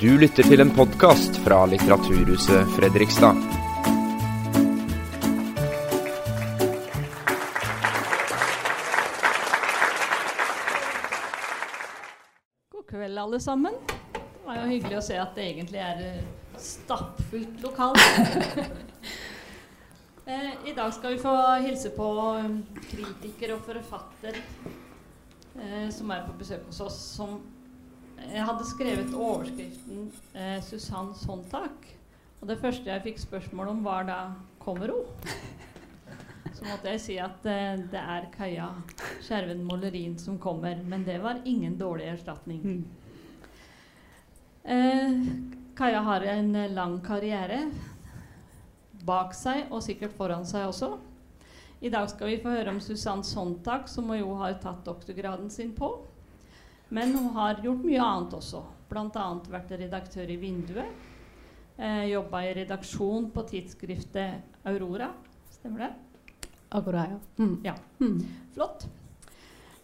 Du lytter til en podkast fra Litteraturhuset Fredrikstad. God kveld, alle sammen. Det var jo hyggelig å se at det egentlig er eh, stappfullt lokal. eh, I dag skal vi få hilse på um, kritiker og forfatter eh, som er på besøk hos oss. Som jeg hadde skrevet overskriften eh, 'Susann Sontag'. Og det første jeg fikk spørsmål om, var da 'Kommer hun?' Så måtte jeg si at eh, det er Kaja Skjerven Molerin som kommer. Men det var ingen dårlig erstatning. Eh, Kaja har en eh, lang karriere bak seg, og sikkert foran seg også. I dag skal vi få høre om Susann Sontag, som hun jo har tatt doktorgraden sin på. Men hun har gjort mye annet også. Bl.a. vært redaktør i Vinduet. Eh, Jobba i redaksjon på tidsskriftet Aurora. Stemmer det? Agora, ja. Mm. Ja. Mm. Flott.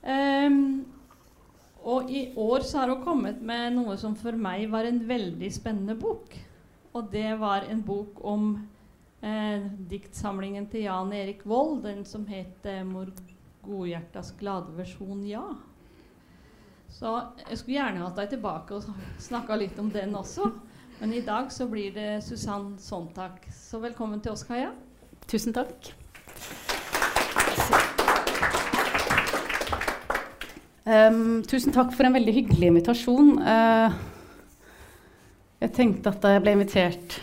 Um, og i år så har hun kommet med noe som for meg var en veldig spennende bok. Og det var en bok om eh, diktsamlingen til Jan Erik Vold, den som het eh, 'Mor glade versjon Ja'. Så jeg skulle gjerne hatt deg tilbake og snakka litt om den også. Men i dag så blir det Susann Sontag. Så velkommen til oss, Kaja. Tusen takk. Um, tusen takk for en veldig hyggelig invitasjon. Uh, jeg tenkte at da jeg ble invitert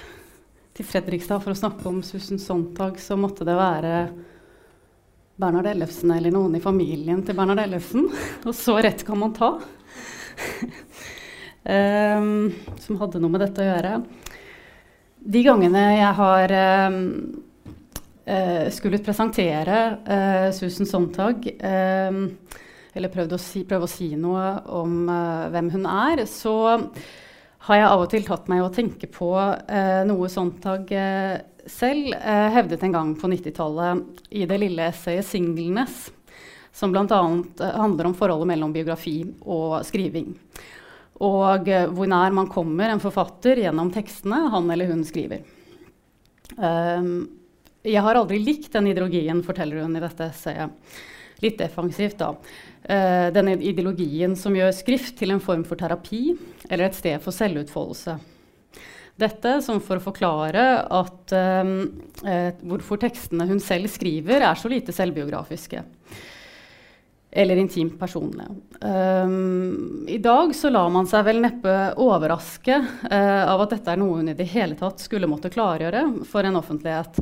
til Fredrikstad for å snakke om Susan Sontag, så måtte det være Bernhard Ellefsen eller noen i familien til Bernhard Ellefsen. Og så rett kan man ta. um, som hadde noe med dette å gjøre. De gangene jeg har um, uh, skullet presentere uh, Susan Sontag um, eller prøvd å si, prøve å si noe om uh, hvem hun er, så har jeg av og til tatt meg å tenke på noe Sontag uh, selv hevdet en gang på 90-tallet i det lille essayet 'Singleness', som bl.a. handler om forholdet mellom biografi og skriving. Og hvor nær man kommer en forfatter gjennom tekstene han eller hun skriver. Um, jeg har aldri likt den ideologien, forteller hun i dette essayet. Litt defensivt, da. Uh, denne ideologien som gjør skrift til en form for terapi eller et sted for selvutfoldelse. Dette som for å forklare at, um, uh, hvorfor tekstene hun selv skriver, er så lite selvbiografiske. Eller intimt personlige. Um, I dag så lar man seg vel neppe overraske uh, av at dette er noe hun i det hele tatt skulle måtte klargjøre for en offentlighet.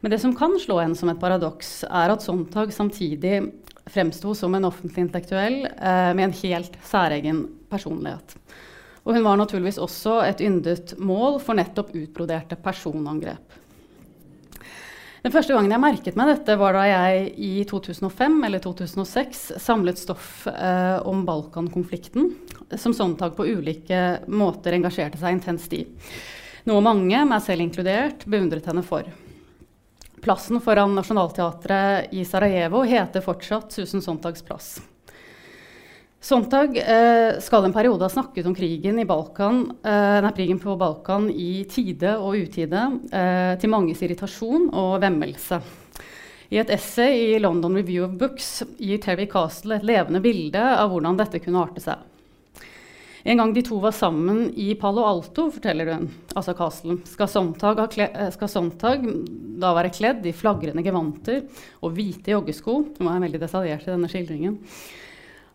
Men det som kan slå en som et paradoks, er at Sontag samtidig fremsto som en offentlig intellektuell eh, med en helt særegen personlighet. Og hun var naturligvis også et yndet mål for nettopp utbroderte personangrep. Den første gangen jeg merket meg dette, var da jeg i 2005 eller 2006 samlet stoff eh, om Balkankonflikten, som Sontag på ulike måter engasjerte seg intenst i. Noe mange, meg selv inkludert, beundret henne for. Plassen foran Nationaltheatret i Sarajevo heter fortsatt Susan Sontags plass. Sontag eh, skal en periode ha snakket om krigen, Balkan, eh, nei, krigen på Balkan i tide og utide, eh, til manges irritasjon og vemmelse. I et essay i London Review of Books gir Terry Castle et levende bilde av hvordan dette kunne arte seg. En gang de to var sammen i Palo Alto, forteller hun, altså Castle, skal Sontag, skal Sontag da være kledd i flagrende gevanter og hvite joggesko. Hun er veldig detaljert i denne skildringen.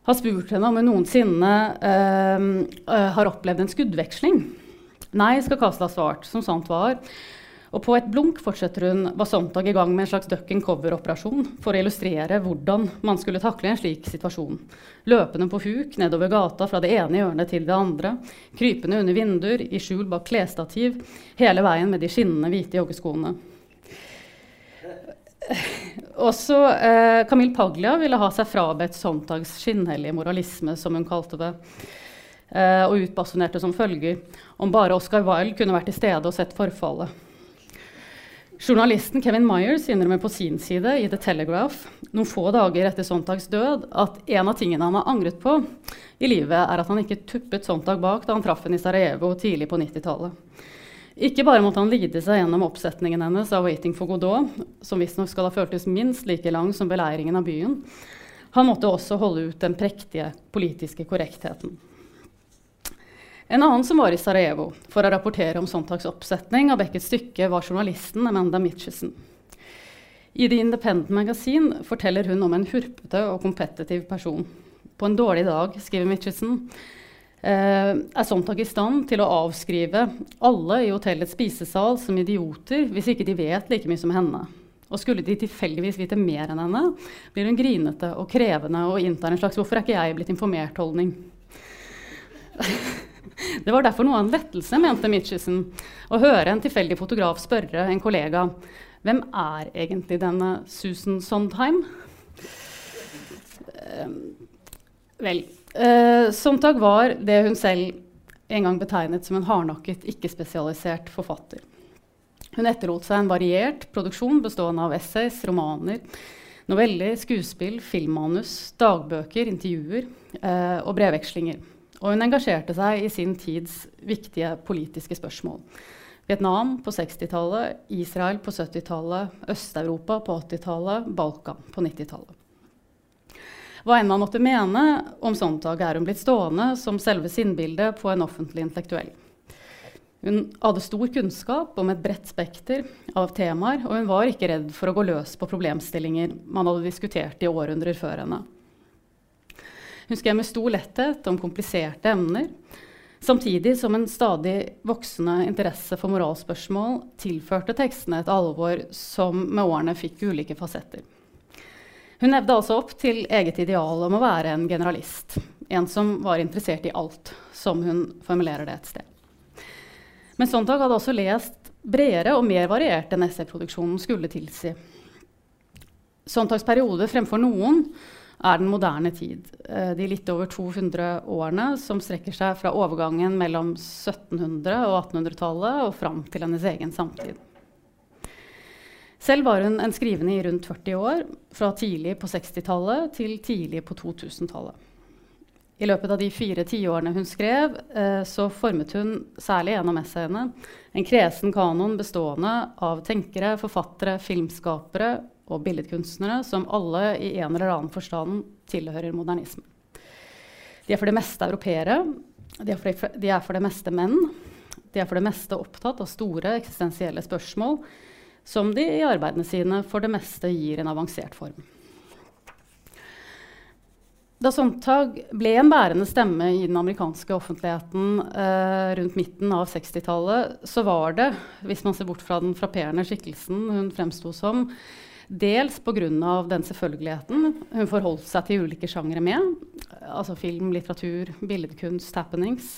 Har spurt henne om hun noensinne øh, øh, har opplevd en skuddveksling. Nei, skal Castle ha svart, som sant var. Og på et blunk fortsetter hun, var Sontag i gang med en slags duck and cover-operasjon for å illustrere hvordan man skulle takle en slik situasjon. Løpende på huk nedover gata fra det ene hjørnet til det andre. Krypende under vinduer, i skjul bak klesstativ. Hele veien med de skinnende hvite joggeskoene. Også eh, Camille Paglia ville ha seg frabedt Sontags skinnhellige moralisme, som hun kalte det. Eh, og utbasunerte som følger om bare Oscar Wilde kunne vært til stede og sett forfallet. Journalisten Kevin Myers innrømmer på sin side i The Telegraph noen få dager etter Sontags død at en av tingene han har angret på i livet, er at han ikke tuppet Sontag bak da han traff henne i Sarajevo tidlig på 90-tallet. Ikke bare måtte han lide seg gjennom oppsetningen hennes av 'Waiting for Godot', som visstnok skal ha føltes minst like lang som beleiringen av byen. Han måtte også holde ut den prektige politiske korrektheten. En annen som var i Sarajevo for å rapportere om Sontags oppsetning av Beckets stykke, var journalisten Amanda Mitchison. I The Independent Magazine forteller hun om en hurpete og kompetitiv person. På en dårlig dag, skriver Mitchison, er Sontag i stand til å avskrive alle i hotellets spisesal som idioter hvis ikke de vet like mye som henne. Og skulle de tilfeldigvis vite mer enn henne, blir hun grinete og krevende og inntar en slags 'hvorfor er ikke jeg blitt informert'-holdning. Det var derfor noe av en lettelse, mente Mitchison, å høre en tilfeldig fotograf spørre en kollega hvem er egentlig denne Susan Sondheim? Uh, vel, uh, Sontag var det hun selv en gang betegnet som en hardnakket, ikke-spesialisert forfatter. Hun etterlot seg en variert produksjon bestående av essays, romaner, noveller, skuespill, filmmanus, dagbøker, intervjuer uh, og brevvekslinger. Og hun engasjerte seg i sin tids viktige politiske spørsmål. Vietnam på 60-tallet, Israel på 70-tallet, Øst-Europa på 80-tallet, Balkan på 90-tallet. Hva enn man måtte mene om Sontag, er hun blitt stående som selve sinnbildet på en offentlig intellektuell. Hun hadde stor kunnskap om et bredt spekter av temaer, og hun var ikke redd for å gå løs på problemstillinger man hadde diskutert i århundrer før henne. Hun skrev med stor letthet om kompliserte emner, samtidig som en stadig voksende interesse for moralspørsmål tilførte tekstene et alvor som med årene fikk ulike fasetter. Hun nevde altså opp til eget ideal om å være en generalist. En som var interessert i alt, som hun formulerer det et sted. Men Sontag hadde også lest bredere og mer variert enn essayproduksjonen skulle tilsi. Sontags periode fremfor noen er den moderne tid. Eh, de litt over 200 årene som strekker seg fra overgangen mellom 1700- og 1800-tallet og fram til hennes egen samtid. Selv var hun en skrivende i rundt 40 år, fra tidlig på 60-tallet til tidlig på 2000-tallet. I løpet av de fire tiårene hun skrev, eh, så formet hun, særlig gjennom essayene, en kresen kanon bestående av tenkere, forfattere, filmskapere og billedkunstnere som alle i en eller annen forstand tilhører modernismen. De er for det meste europeere, de er, for det, de er for det meste menn. De er for det meste opptatt av store eksistensielle spørsmål som de i arbeidene sine for det meste gir en avansert form. Da Sontag ble en bærende stemme i den amerikanske offentligheten eh, rundt midten av 60-tallet, så var det, hvis man ser bort fra den frapperende skikkelsen hun fremsto som, Dels pga. den selvfølgeligheten hun forholdt seg til ulike sjangere med, altså film, litteratur, billedkunst, happenings.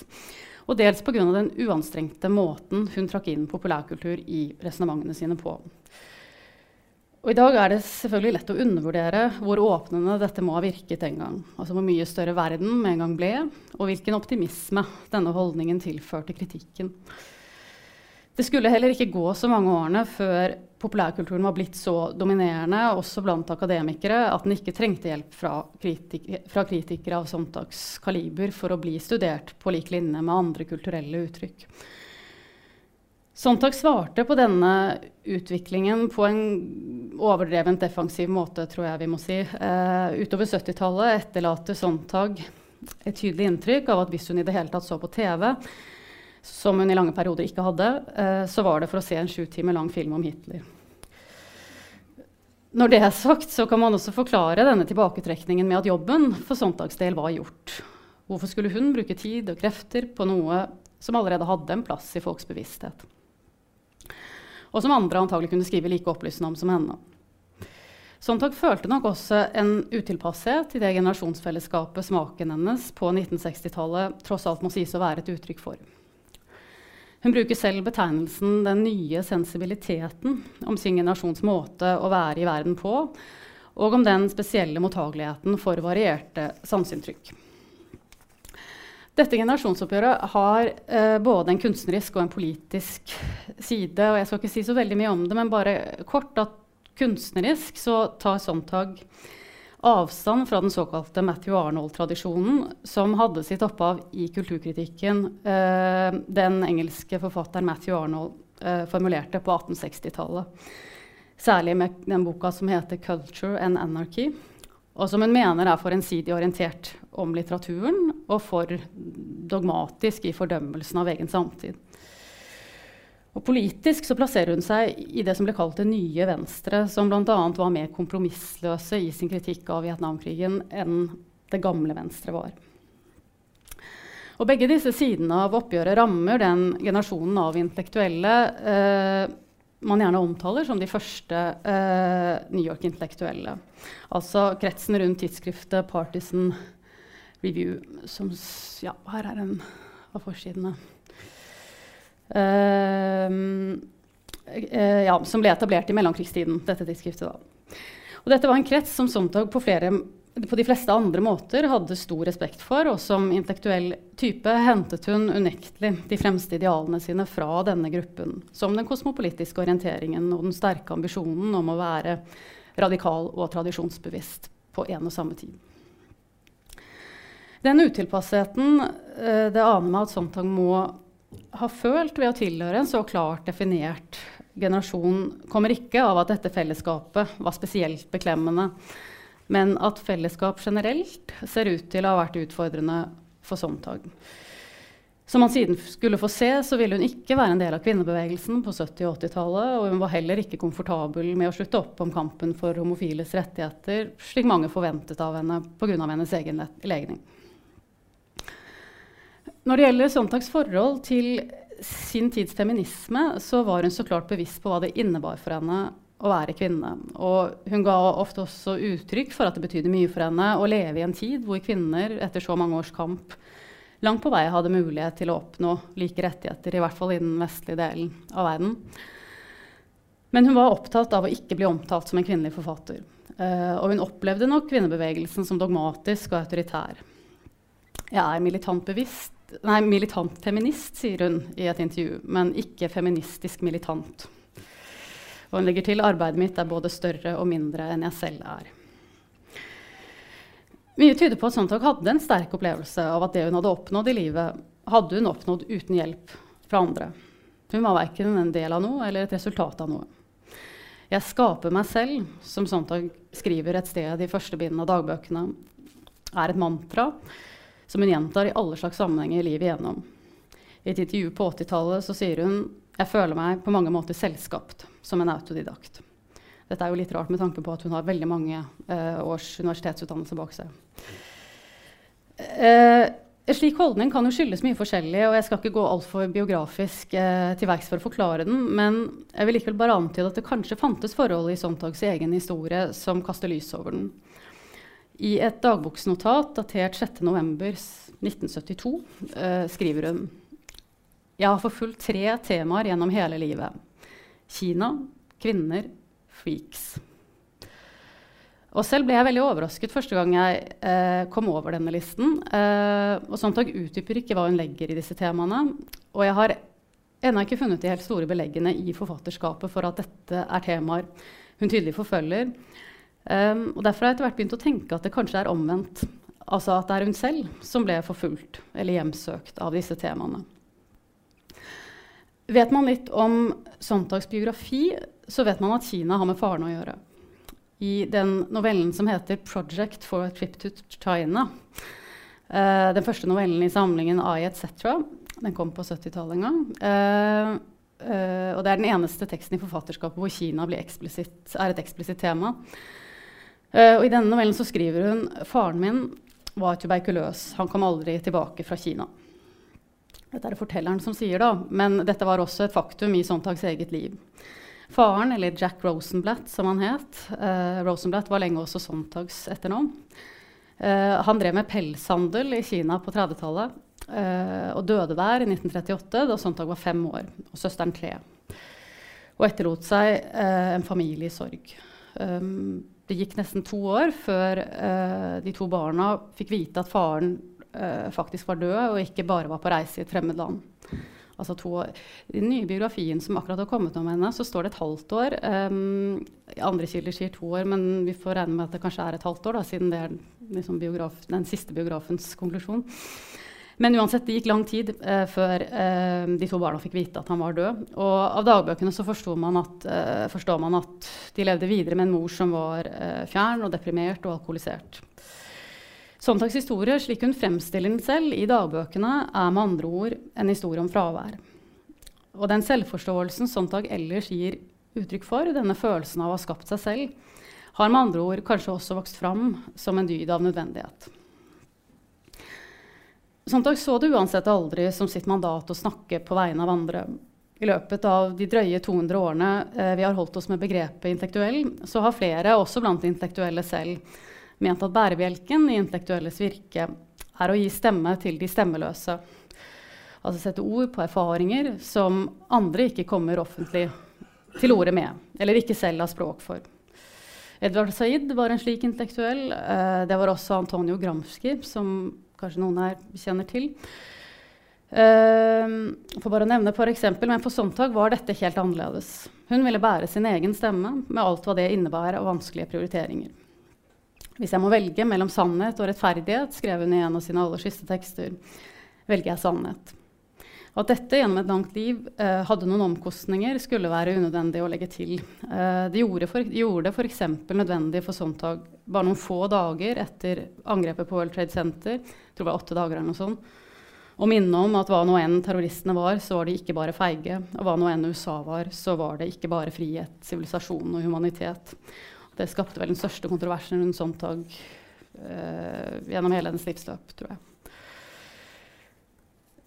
Og dels pga. den uanstrengte måten hun trakk inn populærkultur i resonnementene sine på. Og I dag er det selvfølgelig lett å undervurdere hvor åpnende dette må ha virket en gang. Altså hvor mye større verden med en gang ble, og hvilken optimisme denne holdningen tilførte kritikken. Det skulle heller ikke gå så mange årene før populærkulturen var blitt så dominerende, også blant akademikere, at den ikke trengte hjelp fra, kritik fra kritikere av Sontags kaliber for å bli studert på lik linje med andre kulturelle uttrykk. Sontag svarte på denne utviklingen på en overdrevent defensiv måte, tror jeg vi må si. Uh, utover 70-tallet etterlater Sontag et tydelig inntrykk av at hvis hun i det hele tatt så på TV, som hun i lange perioder ikke hadde, eh, så var det for å se en sju timer lang film om Hitler. Når det er sagt, så kan man også forklare denne tilbaketrekningen med at jobben for Sontagsdel var gjort. Hvorfor skulle hun bruke tid og krefter på noe som allerede hadde en plass i folks bevissthet? Og som andre antagelig kunne skrive like opplysende om som henne. Sontag følte nok også en utilpasshet i det generasjonsfellesskapet smaken hennes på 1960-tallet tross alt må sies å være et uttrykk for. Hun bruker selv betegnelsen 'den nye sensibiliteten' om sin generasjons måte å være i verden på, og om den spesielle mottageligheten for varierte sanseinntrykk. Dette generasjonsoppgjøret har eh, både en kunstnerisk og en politisk side. og Jeg skal ikke si så veldig mye om det, men bare kort at kunstnerisk så tar Sontag avstand fra den såkalte Matthew Arnold-tradisjonen, som hadde sitt opphav i kulturkritikken eh, den engelske forfatteren Matthew Arnold eh, formulerte på 1860-tallet. Særlig med den boka som heter 'Culture and Anarchy', og som hun mener er for ensidig orientert om litteraturen og for dogmatisk i fordømmelsen av egen samtid. Og politisk så plasserer hun seg i det som ble kalt det nye Venstre, som bl.a. var mer kompromissløse i sin kritikk av Vietnamkrigen enn det gamle Venstre var. Og begge disse sidene av oppgjøret rammer den generasjonen av intellektuelle eh, man gjerne omtaler som de første eh, New York-intellektuelle. Altså kretsen rundt tidsskriftet Partisan Review, som Ja, her er en av forsidene. Uh, uh, ja, som ble etablert i mellomkrigstiden, dette tidsskriftet. Da. Og dette var en krets som Sontag på, på de fleste andre måter hadde stor respekt for, og som intellektuell type hentet hun unektelig de fremste idealene sine fra denne gruppen, som den kosmopolitiske orienteringen og den sterke ambisjonen om å være radikal og tradisjonsbevisst på en og samme tid. Den utilpassheten uh, det aner meg at Sontag må ha følt ved å tilhøre en så klart definert generasjon, kommer ikke av at dette fellesskapet var spesielt beklemmende, men at fellesskap generelt ser ut til å ha vært utfordrende for Sontag. Som han siden skulle få se, så ville hun ikke være en del av kvinnebevegelsen på 70- og 80-tallet, og hun var heller ikke komfortabel med å slutte opp om kampen for homofiles rettigheter, slik mange forventet av henne pga. hennes egen legning. Når det gjelder Sontags forhold til sin tids feminisme, så var hun så klart bevisst på hva det innebar for henne å være kvinne. Og hun ga ofte også uttrykk for at det betydde mye for henne å leve i en tid hvor kvinner etter så mange års kamp langt på vei hadde mulighet til å oppnå like rettigheter, i hvert fall i den vestlige delen av verden. Men hun var opptatt av å ikke bli omtalt som en kvinnelig forfatter. Uh, og hun opplevde nok kvinnebevegelsen som dogmatisk og autoritær. Jeg er militant bevisst Nei, militant feminist, sier hun i et intervju, men ikke feministisk militant. Og hun legger til arbeidet mitt er både større og mindre enn jeg selv er. Mye tyder på at Sontag hadde en sterk opplevelse av at det hun hadde oppnådd i livet, hadde hun oppnådd uten hjelp fra andre. Hun var verken en del av noe eller et resultat av noe. Jeg skaper meg selv, som Sontag skriver et sted i første bind av dagbøkene, er et mantra som hun gjentar i alle slags sammenhenger livet igjennom. I et intervju på 80-tallet så sier hun jeg føler meg på mange måter selvskapt som en autodidakt. Dette er jo litt rart med tanke på at hun har veldig mange eh, års universitetsutdannelse bak seg. Eh, slik holdning kan jo skyldes mye forskjellig, og jeg skal ikke gå altfor biografisk eh, til verks for å forklare den, men jeg vil likevel bare antyde at det kanskje fantes forhold i Sontags egen historie som kaster lys over den. I et dagboksnotat datert 6.11.1972 eh, skriver hun Jeg har forfulgt tre temaer gjennom hele livet. Kina, kvinner, freaks. Og selv ble jeg veldig overrasket første gang jeg eh, kom over denne listen. Eh, og Sontag utdyper ikke hva hun legger i disse temaene. Og jeg har ennå ikke funnet de helt store beleggene i forfatterskapet for at dette er temaer hun tydelig forfølger. Um, og Derfor har jeg etter hvert begynt å tenke at det kanskje er omvendt. Altså at det er hun selv som ble forfulgt eller hjemsøkt av disse temaene. Vet man litt om Sontags biografi, så vet man at Kina har med faren å gjøre. I den novellen som heter 'Project for a Trip to China', uh, den første novellen i samlingen I etc., den kom på 70-tallet en gang. Uh, uh, og det er den eneste teksten i forfatterskapet hvor Kina er et eksplisitt tema. Uh, og I denne novellen så skriver hun faren min var tuberkuløs. Han kom aldri tilbake fra Kina. Dette er det fortelleren som sier, da, men dette var også et faktum i Sontags eget liv. Faren, eller Jack Rosenblatt som han het, uh, Rosenblatt var lenge også Sontags etternavn. Uh, han drev med pelshandel i Kina på 30-tallet og døde der i 1938 da Sontag var fem år og søsteren tre. Og etterlot seg en familie i sorg. Um, det gikk nesten to år før uh, de to barna fikk vite at faren uh, faktisk var død, og ikke bare var på reise i et fremmed land. Altså. I den nye biografien som akkurat har kommet om henne, så står det et halvt år. Um, andre kilder sier to år, men vi får regne med at det kanskje er et halvt år, da, siden det er liksom biograf, den siste biografens konklusjon. Men uansett, det gikk lang tid eh, før eh, de to barna fikk vite at han var død. Og av dagbøkene så man eh, forstår man at de levde videre med en mor som var eh, fjern og deprimert og alkoholisert. Sontags historie, slik hun fremstiller den selv i dagbøkene, er med andre ord en historie om fravær. Og den selvforståelsen Sontag ellers gir uttrykk for, denne følelsen av å ha skapt seg selv, har med andre ord kanskje også vokst fram som en dyd av nødvendighet. Sontag så det uansett aldri som sitt mandat å snakke på vegne av andre. I løpet av de drøye 200 årene eh, vi har holdt oss med begrepet intellektuell, så har flere, også blant intellektuelle selv, ment at bærebjelken i intellektuelles virke er å gi stemme til de stemmeløse. Altså sette ord på erfaringer som andre ikke kommer offentlig til orde med, eller ikke selv har språk for. Edvard Said var en slik intellektuell. Eh, det var også Antonio Gramsci, som kanskje noen her kjenner til. Uh, for bare å nevne for eksempel, Men for Sontag var dette helt annerledes. Hun ville bære sin egen stemme med alt hva det innebærer av vanskelige prioriteringer. Hvis jeg må velge mellom sannhet og rettferdighet, skrev hun i en av sine aller siste tekster, velger jeg sannhet. Og at dette gjennom et langt liv uh, hadde noen omkostninger, skulle være unødvendig å legge til. Uh, det gjorde, for, gjorde det f.eks. nødvendig for Sontag bare noen få dager etter angrepet på World Trade Center jeg tror det var åtte dager eller noe sånt. Og minne om at hva nå enn terroristene var, så var de ikke bare feige. Og hva nå enn USA var, så var det ikke bare frihet, sivilisasjon og humanitet. Det skapte vel den største kontroversen rundt Sontag eh, gjennom hele hennes livsløp, tror jeg.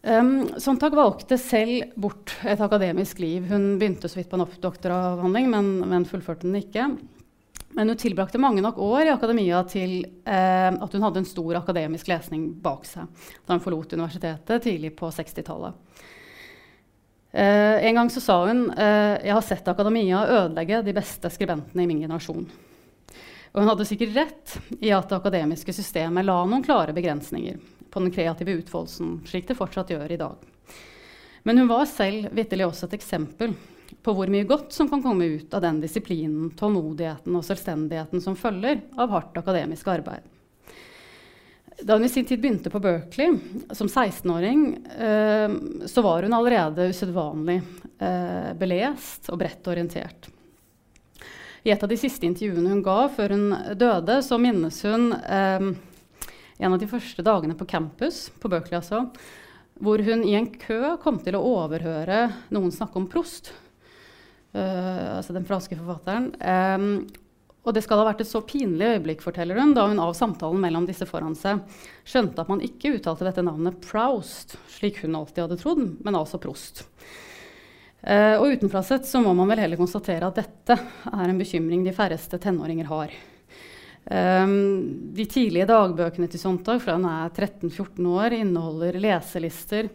Um, Sontag valgte selv bort et akademisk liv. Hun begynte så vidt på en doktoravhandling, men, men fullførte den ikke. Men hun tilbrakte mange nok år i akademia til eh, at hun hadde en stor akademisk lesning bak seg da hun forlot universitetet tidlig på 60-tallet. Eh, en gang så sa hun eh, jeg har sett akademia ødelegge de beste skribentene i min generasjon. Og hun hadde sikkert rett i at det akademiske systemet la noen klare begrensninger på den kreative utfoldelsen, slik det fortsatt gjør i dag. Men hun var selv vitterlig også et eksempel på hvor mye godt som kan komme ut av den disiplinen, tålmodigheten og selvstendigheten som følger av hardt akademisk arbeid. Da hun i sin tid begynte på Berkeley som 16-åring, eh, så var hun allerede usedvanlig eh, belest og bredt orientert. I et av de siste intervjuene hun ga før hun døde, så minnes hun eh, en av de første dagene på campus på Berkeley, altså, hvor hun i en kø kom til å overhøre noen snakke om Prost. Uh, altså den franske forfatteren. Um, og det skal ha vært et så pinlig øyeblikk, forteller hun, da hun av samtalen mellom disse foran seg skjønte at man ikke uttalte dette navnet Proust, slik hun alltid hadde trodd, men altså Prost. Uh, og utenfra sett så må man vel heller konstatere at dette er en bekymring de færreste tenåringer har. Um, de tidlige dagbøkene til Sontag fra hun er 13-14 år, inneholder leselister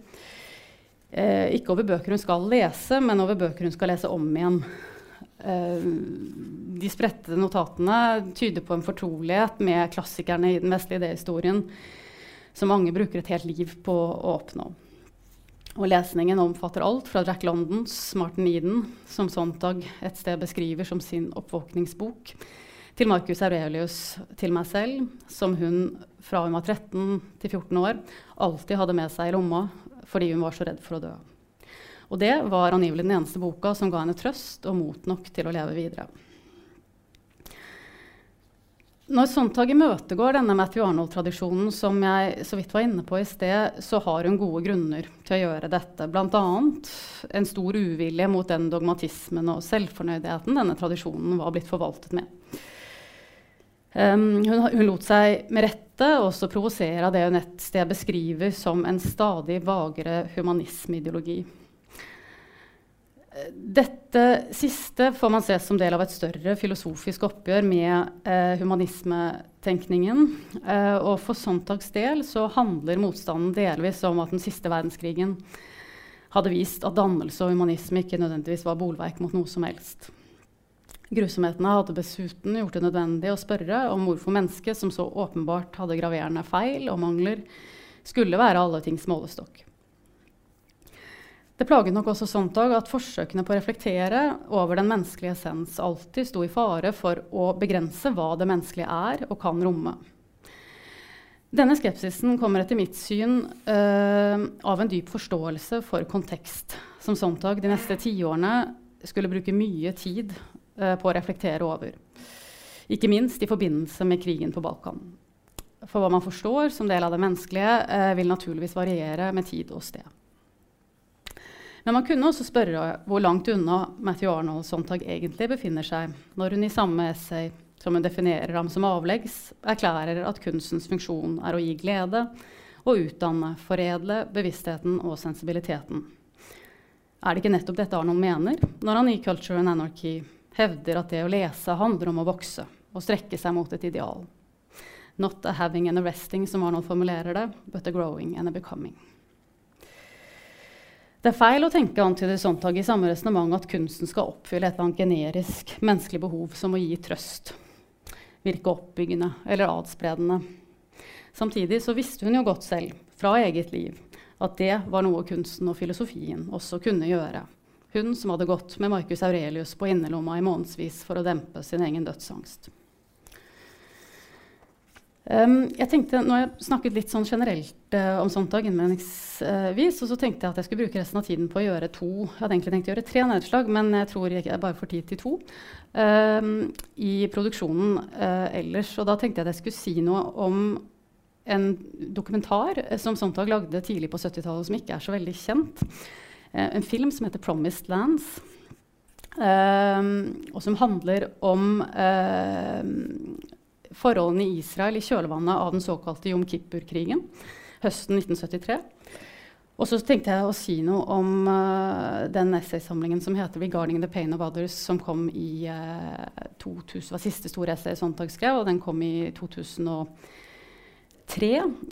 Eh, ikke over bøker hun skal lese, men over bøker hun skal lese om igjen. Eh, de spredte notatene tyder på en fortrolighet med klassikerne i den vestlige idéhistorien som mange bruker et helt liv på å oppnå. Og lesningen omfatter alt fra Jack Londons 'Martin Eden', som Sontag et sted beskriver som sin oppvåkningsbok, til Marcus Aurelius, til meg selv, som hun fra hun var 13 til 14 år alltid hadde med seg i lomma fordi hun var så redd for å dø. Og det var angivelig den eneste boka som ga henne trøst og mot nok til å leve videre. Når Sontag imøtegår denne Matthew Arnold-tradisjonen, som jeg så vidt var inne på i sted, så har hun gode grunner til å gjøre dette. Bl.a. en stor uvilje mot den dogmatismen og selvfornøydheten denne tradisjonen var blitt forvaltet med. Um, hun, hun, lot seg med rette også provosere av det hun et sted beskriver som en stadig vagere humanismeideologi. Dette siste får man se som del av et større filosofisk oppgjør med eh, humanismetenkningen. Eh, og for Sontags del så handler motstanden delvis om at den siste verdenskrigen hadde vist at dannelse og humanisme ikke nødvendigvis var bolverk mot noe som helst. Grusomhetene hadde dessuten gjort det nødvendig å spørre om hvorfor mennesket, som så åpenbart hadde graverende feil og mangler, skulle være alle tings målestokk. Det plaget nok også Sontag at forsøkene på å reflektere over den menneskelige essens alltid sto i fare for å begrense hva det menneskelige er og kan romme. Denne skepsisen kommer etter mitt syn øh, av en dyp forståelse for kontekst, som Sontag de neste tiårene skulle bruke mye tid på å reflektere over. Ikke minst i forbindelse med krigen på Balkan. For hva man forstår som del av det menneskelige, uh, vil naturligvis variere med tid og sted. Men man kunne også spørre hvor langt unna Matthew Arnold Sontag egentlig befinner seg når hun i samme essay som hun definerer ham som avleggs, erklærer at kunstens funksjon er å gi glede og utdanne, foredle bevisstheten og sensibiliteten. Er det ikke nettopp dette Arnold mener når han i 'Culture and Anarchy' hevder at det å lese handler om å vokse og strekke seg mot et ideal? Not a having and a resting, som Arnold formulerer det, but a growing and a becoming. Det er feil å tenke antyder Sontag i samme resonnement at kunsten skal oppfylle et eller annet generisk menneskelig behov som å gi trøst, virke oppbyggende eller adspredende. Samtidig så visste hun jo godt selv, fra eget liv, at det var noe kunsten og filosofien også kunne gjøre. Hun som hadde gått med Marcus Aurelius på innerlomma i månedsvis for å dempe sin egen dødsangst. Um, jeg tenkte, Nå har jeg snakket litt sånn generelt uh, om Sontag innledningsvis, og så tenkte jeg at jeg skulle bruke resten av tiden på å gjøre to Jeg hadde egentlig tenkt å gjøre tre nedslag, men jeg tror jeg bare får tid til to. Um, I produksjonen uh, ellers. Og da tenkte jeg at jeg skulle si noe om en dokumentar som Sontag lagde tidlig på 70-tallet, som ikke er så veldig kjent. En film som heter 'Promised Lands'. Um, og som handler om forholdene i Israel i kjølvannet av den såkalte Jom Kippur-krigen høsten 1973. Og så tenkte jeg å si noe om uh, den essaysamlingen som heter 'Regarding the Pain of Others', som kom i uh, 2000, var siste store essay Sontag skrev, og den kom i 2003.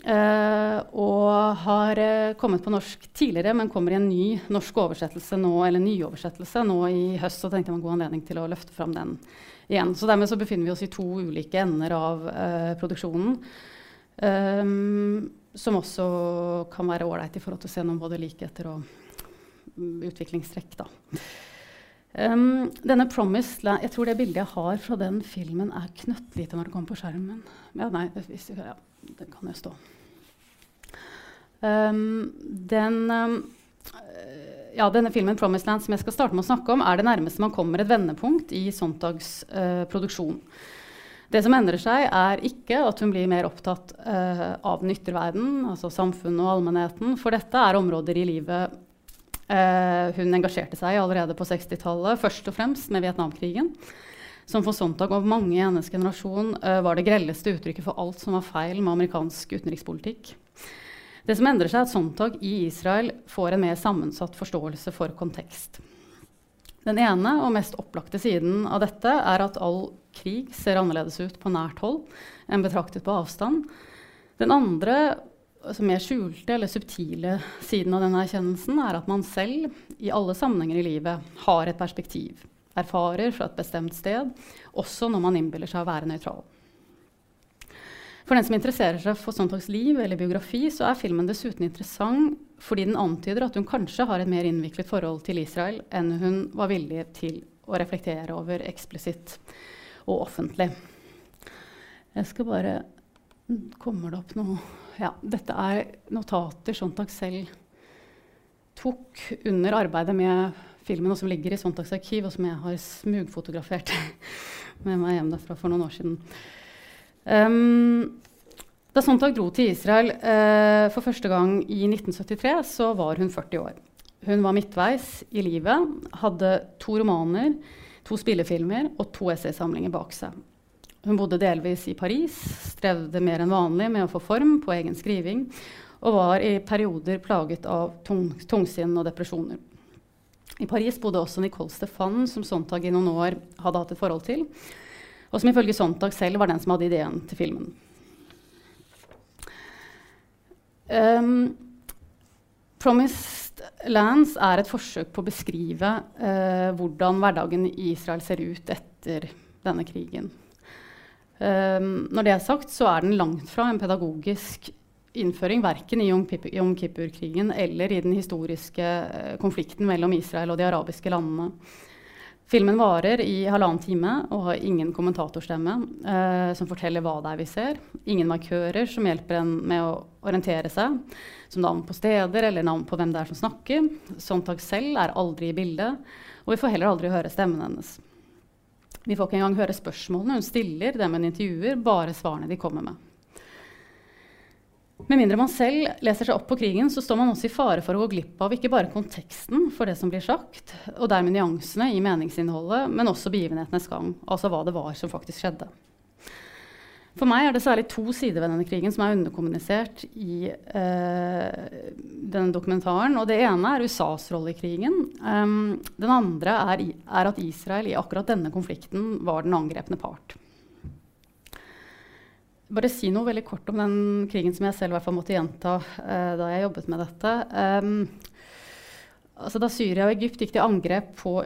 Uh, og har kommet på norsk tidligere, men kommer i en ny norsk oversettelse nå, eller nyoversettelse nå i høst. Så tenkte jeg en god anledning til å løfte fram den igjen. Så dermed så befinner vi oss i to ulike ender av uh, produksjonen. Um, som også kan være ålreit i forhold til å se noen både likheter og um, utviklingstrekk. Da. Um, denne Promise, Jeg tror det bildet jeg har fra den filmen, er knøttlite når det kommer på skjermen. Ja, nei, hvis, ja, det kan jo stå. Um, den um, ja, denne filmen 'Promised Land' som jeg skal starte med å snakke om, er det nærmeste man kommer et vendepunkt i Sontags uh, produksjon. Det som endrer seg, er ikke at hun blir mer opptatt uh, av den ytre verden, altså samfunnet og allmennheten, for dette er områder i livet uh, hun engasjerte seg allerede på 60-tallet, først og fremst med Vietnamkrigen. Som for Sontag og mange i hennes generasjon var det grelleste uttrykket for alt som var feil med amerikansk utenrikspolitikk. Det som endrer seg, er at Sontag i Israel får en mer sammensatt forståelse for kontekst. Den ene og mest opplagte siden av dette er at all krig ser annerledes ut på nært hold enn betraktet på avstand. Den andre, altså mer skjulte eller subtile siden av denne erkjennelsen er at man selv i alle sammenhenger i livet har et perspektiv, erfarer fra et bestemt sted, også når man innbiller seg å være nøytral. For den som interesserer seg for Sontags liv eller biografi, så er filmen dessuten interessant fordi den antyder at hun kanskje har et mer innviklet forhold til Israel enn hun var villig til å reflektere over eksplisitt og offentlig. Jeg skal bare Kommer det opp noe Ja, dette er notater Sontag selv tok under arbeidet med filmen, og som ligger i Sontags arkiv, og som jeg har smugfotografert med meg hjem derfra for noen år siden. Um, da Sontag dro til Israel uh, for første gang i 1973, så var hun 40 år. Hun var midtveis i livet, hadde to romaner, to spillefilmer og to essaysamlinger bak seg. Hun bodde delvis i Paris, strevde mer enn vanlig med å få form på egen skriving, og var i perioder plaget av tung, tungsinn og depresjoner. I Paris bodde også Nicole Stefan, som Sontag i noen år hadde hatt et forhold til og som ifølge Sontag selv var den som hadde ideen til filmen. Um, Promised Lands er et forsøk på å beskrive uh, hvordan hverdagen i Israel ser ut etter denne krigen. Um, når det er sagt, så er den langt fra en pedagogisk innføring verken i Jom Kippur-krigen eller i den historiske uh, konflikten mellom Israel og de arabiske landene. Filmen varer i halvannen time og har ingen kommentatorstemme uh, som forteller hva det er vi ser. Ingen markører som hjelper en med å orientere seg, som navn på steder eller navn på hvem det er som snakker. Sontag selv er aldri i bildet, og vi får heller aldri høre stemmen hennes. Vi får ikke engang høre spørsmålene hun stiller dem hun intervjuer, bare svarene de kommer med. Med mindre man selv leser seg opp på krigen, så står man også i fare for å gå glipp av ikke bare konteksten for det som blir sagt, og dermed nyansene i meningsinnholdet, men også begivenhetenes gang, altså hva det var som faktisk skjedde. For meg er det særlig to sider ved denne krigen som er underkommunisert i eh, denne dokumentaren. Og det ene er USAs rolle i krigen. Um, den andre er, er at Israel i akkurat denne konflikten var den angrepne part bare si noe veldig kort om den krigen som jeg selv måtte gjenta uh, da jeg jobbet med dette. Um, altså da Syria og Egypt gikk til angrep på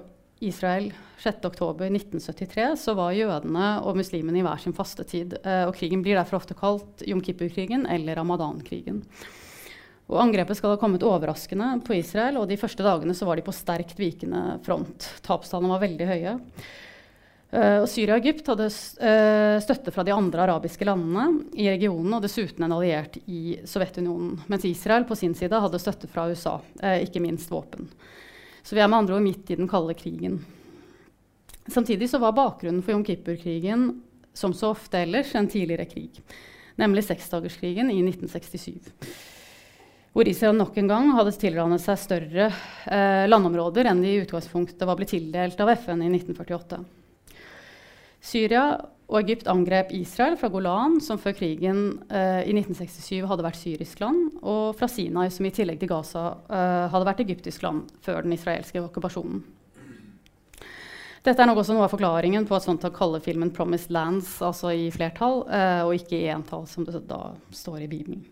Israel 6.10.1973, så var jødene og muslimene i hver sin fastetid. Uh, og krigen blir derfor ofte kalt Jom Kippur-krigen eller Ramadan-krigen. Og Angrepet skal ha kommet overraskende på Israel, og de første dagene så var de på sterkt vikende front. Tapstallene var veldig høye. Uh, og Syria og Egypt hadde uh, støtte fra de andre arabiske landene i regionen og dessuten en alliert i Sovjetunionen. Mens Israel på sin side hadde støtte fra USA, uh, ikke minst våpen. Så vi er med andre ord midt i den kalde krigen. Samtidig så var bakgrunnen for Jom Kippur-krigen som så ofte ellers en tidligere krig, nemlig seksdagerskrigen i 1967. Hvor Israel nok en gang hadde tilrannet seg større landområder enn de i utgangspunktet var blitt tildelt av FN i 1948. Syria og Egypt angrep Israel fra Golan, som før krigen eh, i 1967 hadde vært syrisk land, og fra Sinai, som i tillegg til Gaza eh, hadde vært egyptisk land før den israelske okkupasjonen. Dette er nok også noe av forklaringen på at Sontag kaller filmen 'Promised Lands', altså i flertall, eh, og ikke i entall, som det da står i Bibelen.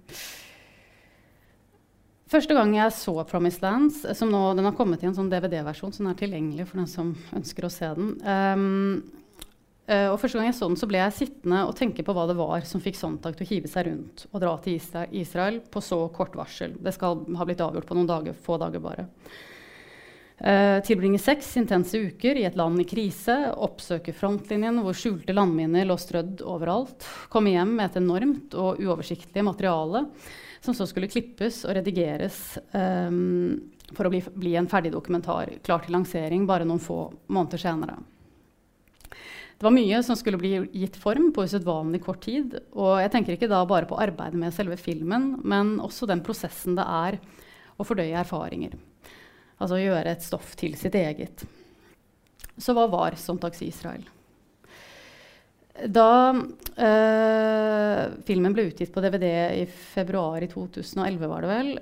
Første gang jeg så 'Promised Lands', som nå, den har kommet i en sånn DVD-versjon, den er tilgjengelig for den som ønsker å se den. Um, Uh, og Første gang jeg så den, så ble jeg sittende og tenke på hva det var som fikk Sontag til å hive seg rundt og dra til Israel på så kort varsel. Det skal ha blitt avgjort på noen dager, få dager bare. Uh, tilbringe seks intense uker i et land i krise, oppsøke frontlinjen hvor skjulte landminer lå strødd overalt, komme hjem med et enormt og uoversiktlig materiale som så skulle klippes og redigeres um, for å bli, bli en ferdig dokumentar klar til lansering bare noen få måneder senere. Det var mye som skulle bli gitt form på usedvanlig kort tid. Og jeg tenker ikke da bare på arbeidet med selve filmen, men også den prosessen det er å fordøye erfaringer. Altså gjøre et stoff til sitt eget. Så hva var Sontags Israel? Da øh, filmen ble utgitt på DVD i februar i 2011, var det vel,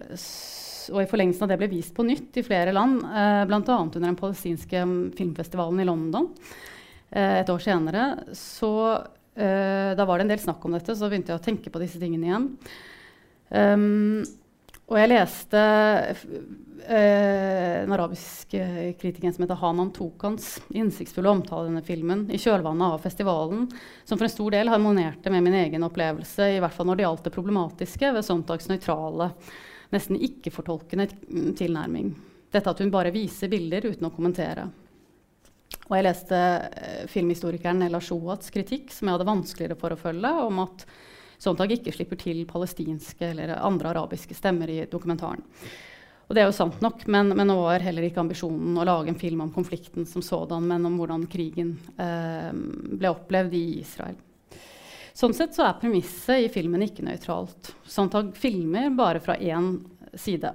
og i forlengelsen av det ble vist på nytt i flere land, øh, bl.a. under den palestinske filmfestivalen i London, Eh, et år senere, så uh, Da var det en del snakk om dette, så begynte jeg å tenke på disse tingene igjen. Um, og jeg leste den en arabisk kritiker som heter Hanan Tokans innsiktsfulle omtale av denne filmen i kjølvannet av festivalen, som for en stor del harmonerte med min egen opplevelse, i hvert fall når det gjaldt det problematiske ved Sontags nøytrale, nesten ikke-fortolkende tilnærming. Dette at hun bare viser bilder uten å kommentere. Og jeg leste eh, filmhistorikeren Ella Shoats kritikk, som jeg hadde vanskeligere for å følge, om at Sontag ikke slipper til palestinske eller andre arabiske stemmer i dokumentaren. Og det er jo sant nok, men, men nå var heller ikke ambisjonen å lage en film om konflikten som sådan, men om hvordan krigen eh, ble opplevd i Israel. Sånn sett så er premisset i filmen ikke nøytralt. Sontag filmer bare fra én side.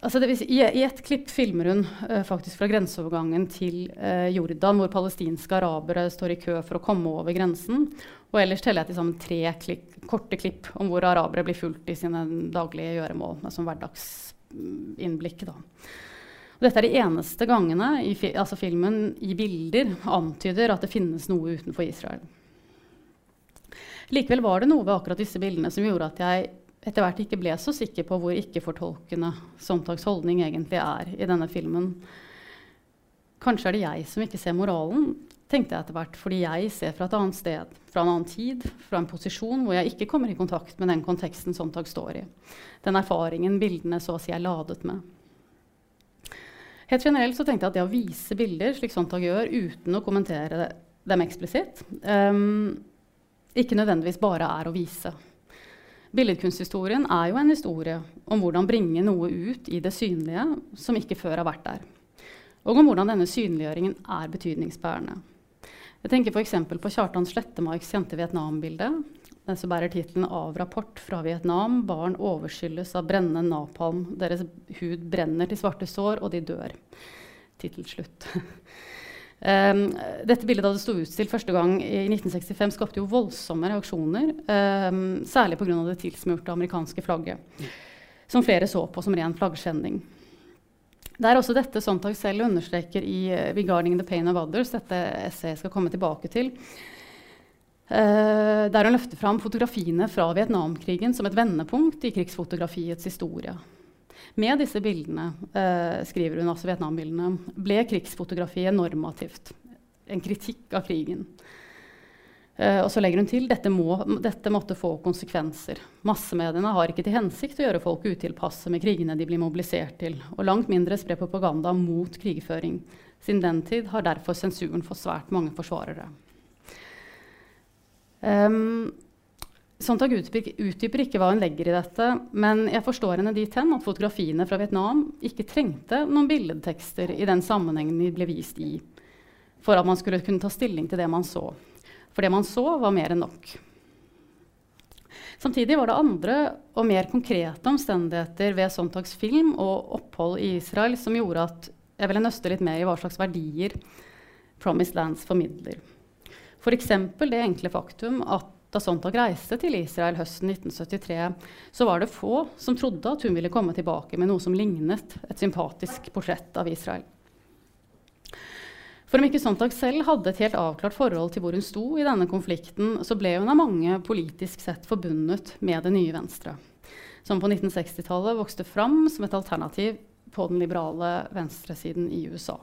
Altså si, i, et klipp filmer hun uh, faktisk fra grenseovergangen til uh, Jordan, hvor palestinske arabere står i kø for å komme over grensen. Og ellers teller jeg til sammen tre klipp, korte klipp om hvor arabere blir fulgt i sine daglige gjøremål. Som hverdagsinnblikk. Dette er de eneste gangene i fi, altså filmen i bilder antyder at det finnes noe utenfor Israel. Likevel var det noe ved akkurat disse bildene som gjorde at jeg etter hvert ikke ble så sikker på hvor ikke-fortolkende Sontags holdning egentlig er i denne filmen. Kanskje er det jeg som ikke ser moralen, tenkte jeg etter hvert, fordi jeg ser fra et annet sted, fra en annen tid, fra en posisjon hvor jeg ikke kommer i kontakt med den konteksten Sontag står i. Den erfaringen bildene så å si er ladet med. Helt generelt så tenkte jeg at det å vise bilder, slik Sontag gjør, uten å kommentere dem eksplisitt, um, ikke nødvendigvis bare er å vise. Billedkunsthistorien er jo en historie om hvordan bringe noe ut i det synlige som ikke før har vært der. Og om hvordan denne synliggjøringen er betydningsbærende. Jeg tenker f.eks. på Kjartan Slettemarks kjente Vietnam-bilde. Som bærer tittelen 'Av rapport fra Vietnam'. Barn overskylles av brennende napalm. Deres hud brenner til svarte sår, og de dør. Tittel slutt. Um, dette bildet da det sto utstilt første gang i 1965, skapte jo voldsomme reaksjoner. Um, særlig pga. det tilsmurte amerikanske flagget, som flere så på som ren flaggskjenning. Det er også dette Sontag selv understreker i uh, 'Regarding the Pain of Others', dette essayet skal komme tilbake til. Uh, der hun løfter fram fotografiene fra Vietnamkrigen som et vendepunkt i krigsfotografiets historie. Med disse bildene, eh, skriver hun altså Vietnam-bildene, ble krigsfotografiet normativt. En kritikk av krigen. Eh, og så legger hun til dette, må, dette måtte få konsekvenser. Massemediene har ikke til hensikt å gjøre folk utilpasse med krigene de blir mobilisert til, og langt mindre spre propaganda mot krigføring. Siden den tid har derfor sensuren fått svært mange forsvarere. Um, Sontag utdyper ikke hva hun legger i dette, men jeg forstår henne dit hen at fotografiene fra Vietnam ikke trengte noen billedtekster i den sammenhengen de ble vist i, for at man skulle kunne ta stilling til det man så. For det man så, var mer enn nok. Samtidig var det andre og mer konkrete omstendigheter ved Sontags film og opphold i Israel som gjorde at jeg ville nøste litt mer i hva slags verdier Promised Lands formidler. F.eks. Det enkle faktum at da Sontag reiste til Israel høsten 1973, så var det få som trodde at hun ville komme tilbake med noe som lignet et sympatisk portrett av Israel. For om ikke Sontag selv hadde et helt avklart forhold til hvor hun sto i denne konflikten, så ble hun av mange politisk sett forbundet med det nye Venstre, som på 1960-tallet vokste fram som et alternativ på den liberale venstresiden i USA.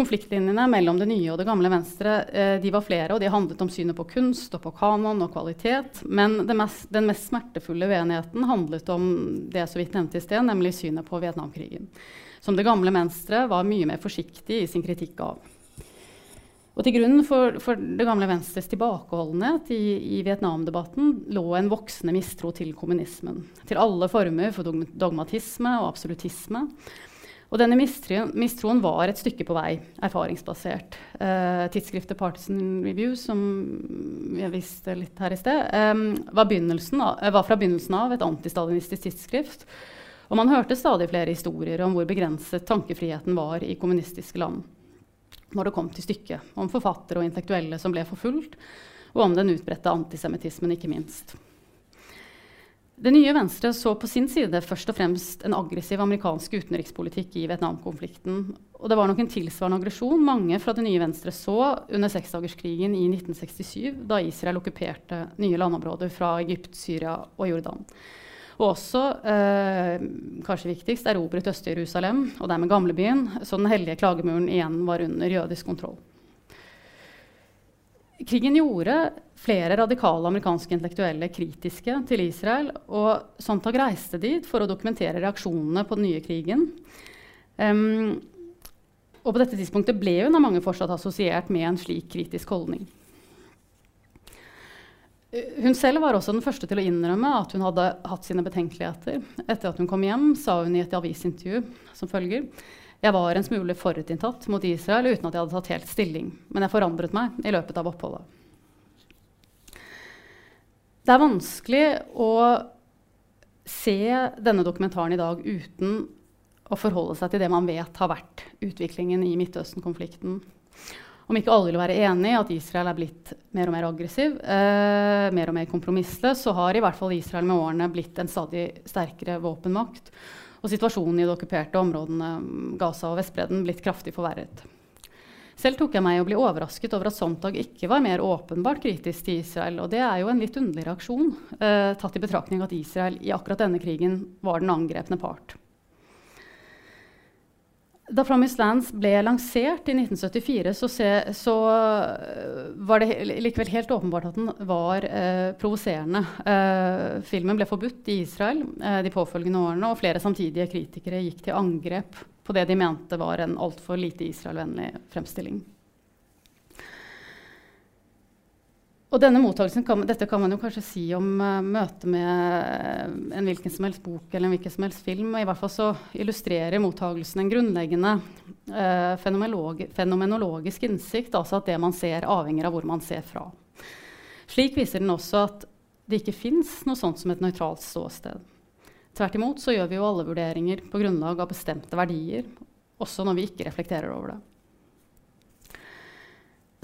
Konfliktlinjene mellom det nye og det gamle Venstre eh, de var flere, og de handlet om synet på kunst og på kanon og kvalitet. Men mest, den mest smertefulle uenigheten handlet om det jeg så vidt nevnte i sted, nemlig synet på Vietnamkrigen. Som det gamle Venstre var mye mer forsiktig i sin kritikk av. Og til grunn for, for, det gamle Venstres tilbakeholdenhet i, i Vietnam-debatten lå en voksende mistro til kommunismen. Til alle former for dogmatisme og absolutisme. Og denne mistroen, mistroen, var et stykke på vei erfaringsbasert. Eh, tidsskriftet Partisan Review, som jeg viste litt her i sted, eh, var, av, eh, var, fra begynnelsen av et antistalinistisk tidsskrift. Og man hørte stadig flere historier om hvor begrenset tankefriheten var i kommunistiske land. Når det kom til stykket. Om forfattere og intellektuelle som ble forfulgt, og om den utbredte antisemittismen, ikke minst. Det nye Venstre så på sin side først og fremst en aggressiv amerikansk utenrikspolitikk i Vietnamkonflikten. Og det var nok en tilsvarende aggresjon mange fra det nye Venstre så under seksdagerskrigen i 1967, da Israel okkuperte nye landområder fra Egypt, Syria og Jordan. Og også, eh, kanskje viktigst, erobret Øst-Jerusalem og dermed gamlebyen, så den hellige klagemuren igjen var under jødisk kontroll. Krigen gjorde flere radikale amerikanske intellektuelle kritiske til Israel. Og Sontag reiste dit for å dokumentere reaksjonene på den nye krigen. Um, og på dette tidspunktet ble hun av mange fortsatt assosiert med en slik kritisk holdning. Hun selv var også den første til å innrømme at hun hadde hatt sine betenkeligheter. Etter at hun kom hjem, sa hun i et avisintervju som følger jeg var en smule forutinntatt mot Israel uten at jeg hadde tatt helt stilling. Men jeg forandret meg i løpet av oppholdet. Det er vanskelig å se denne dokumentaren i dag uten å forholde seg til det man vet har vært utviklingen i Midtøsten-konflikten. Om ikke alle vil være enig i at Israel er blitt mer og mer aggressiv, eh, mer og mer kompromissløs, så har i hvert fall Israel med årene blitt en stadig sterkere våpenmakt og situasjonen i de okkuperte områdene Gaza og Vestbredden blitt kraftig forverret. Selv tok jeg meg i å bli overrasket over at Sontag ikke var mer åpenbart kritisk til Israel. Og det er jo en litt underlig reaksjon, eh, tatt i betraktning at Israel i akkurat denne krigen var den angrepne part. Da Promised Lands ble lansert i 1974, så, se, så uh, var det likevel helt åpenbart at den var eh, provoserende. Eh, filmen ble forbudt i Israel de påfølgende årene, og flere samtidige kritikere gikk til angrep på det de mente var en altfor lite Israel-vennlig fremstilling. Og denne mottakelsen kan, dette kan man jo kanskje si om uh, møtet med uh, en hvilken som helst bok eller en hvilken som helst film. og I hvert fall så illustrerer mottakelsen en grunnleggende uh, fenomenologisk innsikt, altså at det man ser, avhenger av hvor man ser fra. Slik viser den også at det ikke fins noe sånt som et nøytralt ståsted. Tvert imot så gjør vi jo alle vurderinger på grunnlag av bestemte verdier, også når vi ikke reflekterer over det.